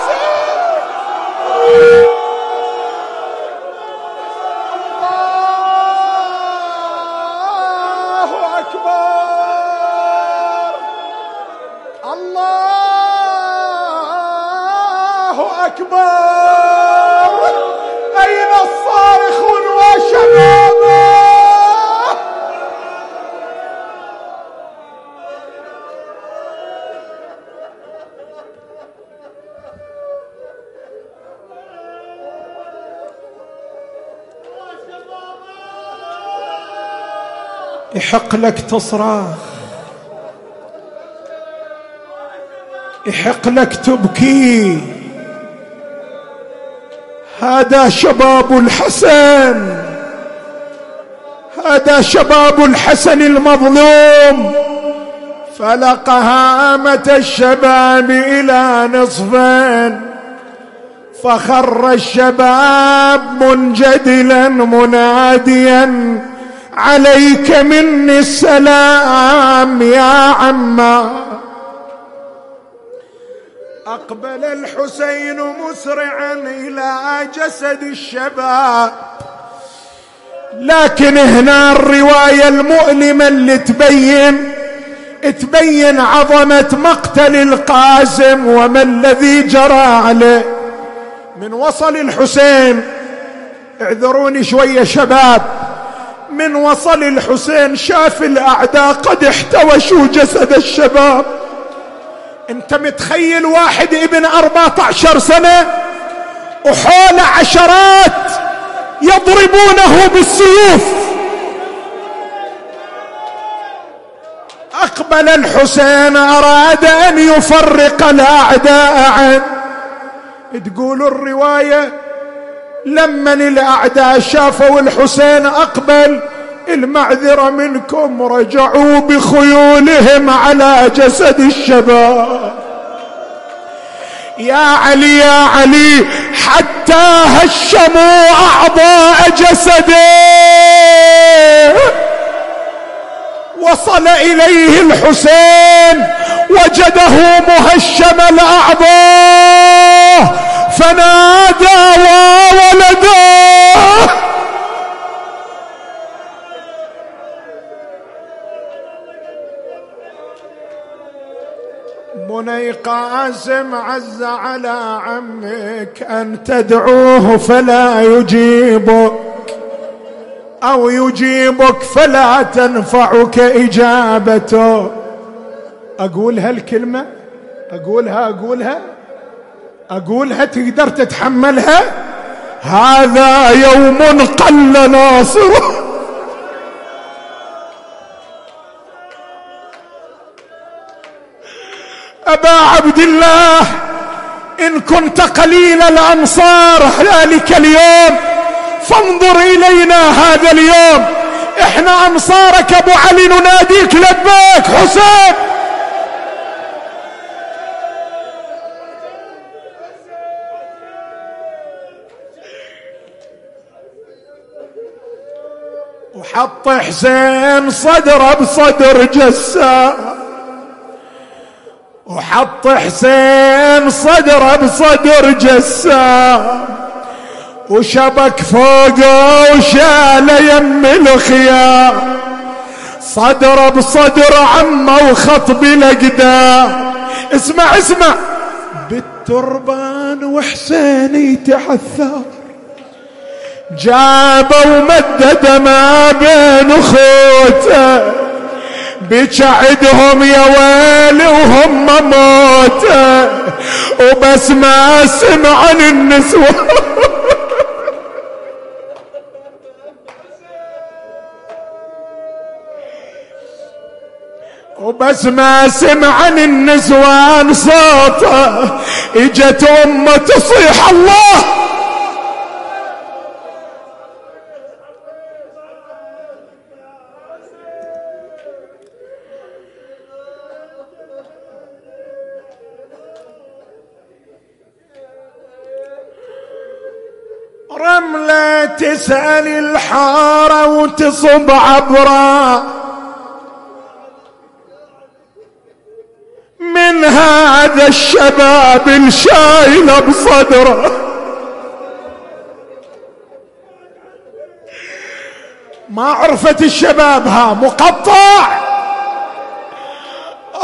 يحق لك تصرخ. يحق لك تبكي. هذا شباب الحسن. هذا شباب الحسن المظلوم. فلق هامة الشباب إلى نصفين. فخر الشباب منجدلا مناديا. عليك مني السلام يا عما. أقبل الحسين مسرعا إلى جسد الشباب. لكن هنا الرواية المؤلمة اللي تبين تبين عظمة مقتل القاسم وما الذي جرى عليه. من وصل الحسين اعذروني شوية شباب. من وصل الحسين شاف الأعداء قد احتوشوا جسد الشباب. أنت متخيل واحد ابن أربعة عشر سنة وحول عشرات يضربونه بالسيوف؟ أقبل الحسين أراد أن يفرق الأعداء عنه. تقول الرواية لما الأعداء شافوا الحسين أقبل المعذرة منكم رجعوا بخيولهم على جسد الشباب. يا علي يا علي حتى هشموا أعضاء جسده. وصل إليه الحسين وجده مهشم الأعضاء. فنادى وولده. بني قاسم عز على عمك أن تدعوه فلا يجيبك أو يجيبك فلا تنفعك إجابته. أقول هالكلمة؟ أقولها؟ أقولها؟ أقولها تقدر تتحملها؟ هذا يوم قل ناصره. أبا عبد الله إن كنت قليل الأنصار ذلك اليوم فانظر إلينا هذا اليوم. إحنا أنصارك أبو علي نناديك لبيك حسين. وحط حسين صدره بصدر جسار وحط حسين صدره بصدر جسام وشبك فوقه وشاله يم الخيام صدره بصدر عمه وخط لقدام اسمع اسمع. بالتربان وحسين يتعثر. جابه ومدد ما بين أخوته. بجعدهم يا ويلي وهم موتى وبس ما سمع عن النسوة. وبس ما سمع عن النسوان صوته. إجت أمة تصيح الله. تسأل الحارة وتصب عبرة. من هذا الشباب الشايل بصدرة. ما عرفت الشباب ها مقطع.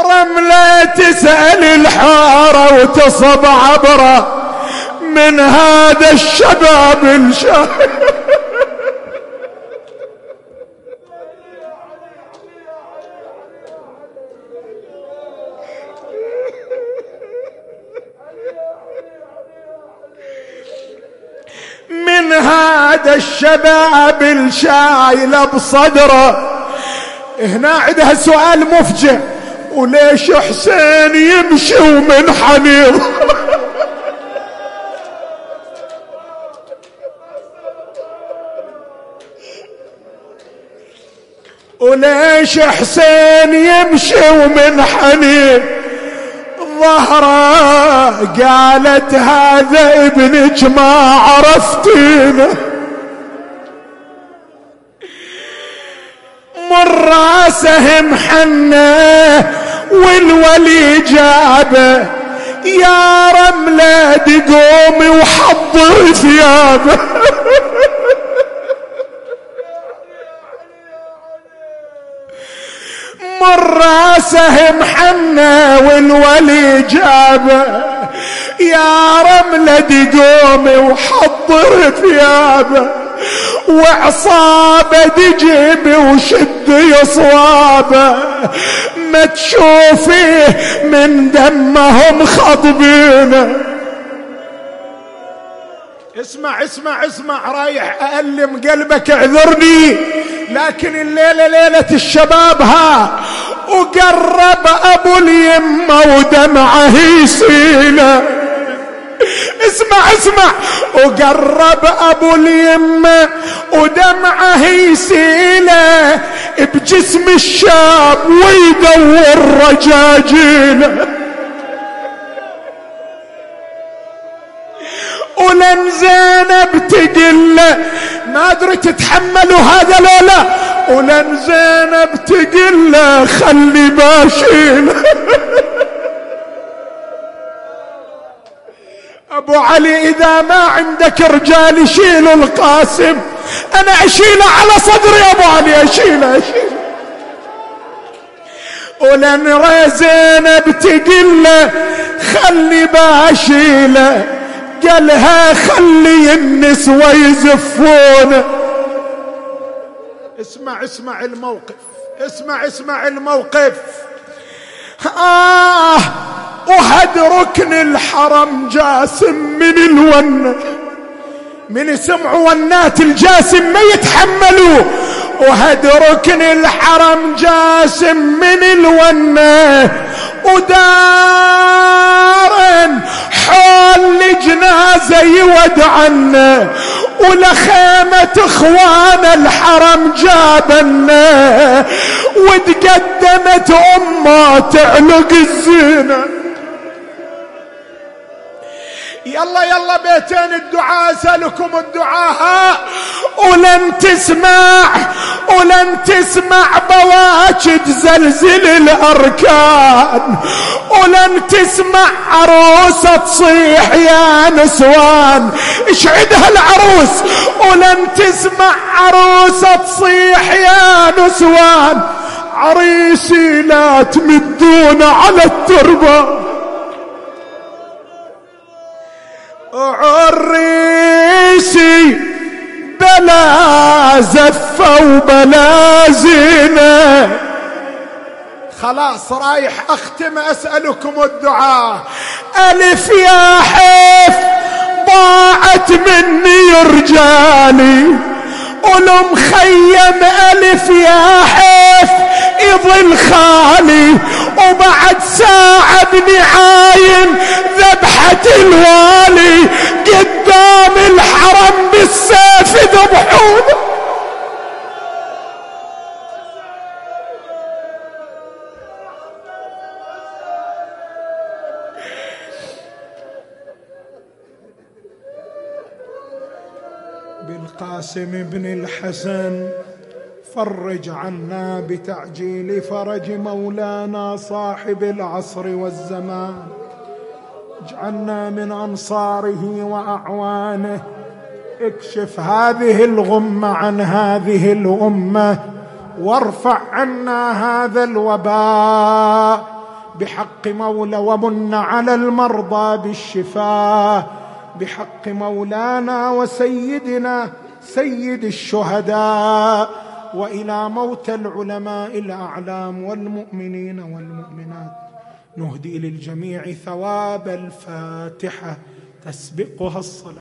رملة تسأل الحارة وتصب عبرة. من هذا الشباب الشاهد. من هذا الشباب الشايل بصدره. هنا عندها سؤال مفجع. وليش حسين يمشي ومن وليش حسين يمشي ومن حنين؟ ظهرة قالت هذا ابنك ما عرفتينه. من راسه محنة والولي جابه. يا رملة قومي وحضر ثيابه. مر راسه محنى والولي جابه. يا رملة قومي وحضر ثيابه. وعصابة دجيبي وشد يصوابه. ما تشوفيه من دمهم خضبينه. اسمع اسمع اسمع رايح أألم قلبك اعذرني. لكن الليلة ليلة الشباب ها وقرب أبو اليمة ودمعه يسيله. اسمع اسمع. وقرب أبو اليمة ودمعه يسيله. بجسم الشاب ويدور رجاجيله. ولن زينب تقل ما أدري تتحملوا هذا لولا ولن زينب تقل خلي باشيل أبو علي إذا ما عندك رجال يشيلوا القاسم. أنا أشيله على صدري أبو علي. أشيله أشيله. ولن زينب تقل خلي باشيله قالها خلي النسوة يزفون اسمع اسمع الموقف اسمع اسمع الموقف. آه وهد ركن الحرم جاسم من الونة من سمعوا ونات الجاسم ما يتحملوا. وهد ركن الحرم جاسم من الونة ودار جنازة يودعنا ولخيمة إخوان الحرم جابنا وتقدمت أمه تعلق الزينه يلا يلا بيتين الدعاء أسألكم الدعاء ولن تسمع ولن تسمع بواجد زلزل الأركان ولن تسمع عروسة تصيح يا نسوان. اشعدها العروس؟ ولن تسمع عروسة تصيح يا نسوان. عريسي لا تمدون على التربة. عريسي بلا زفة وبلا زينة. خلاص رايح أختم أسألكم الدعاء. ألف يا حيف ضاعت مني رجالي. ولمخيم ألف يا حيف يظل خالي وبعد ساعة ابني عاين ذبحة الوالي قدام الحرم بالسيف ذبحونه بالقاسم بن الحسن فرج عنا بتعجيل فرج مولانا صاحب العصر والزمان. اجعلنا من أنصاره وأعوانه اكشف هذه الغمة عن هذه الأمة وارفع عنا هذا الوباء بحق مولى ومن على المرضى بالشفاء بحق مولانا وسيدنا سيد الشهداء وإلى موت العلماء الأعلام والمؤمنين والمؤمنات. نهدي للجميع ثواب الفاتحة. تسبقها الصلاة.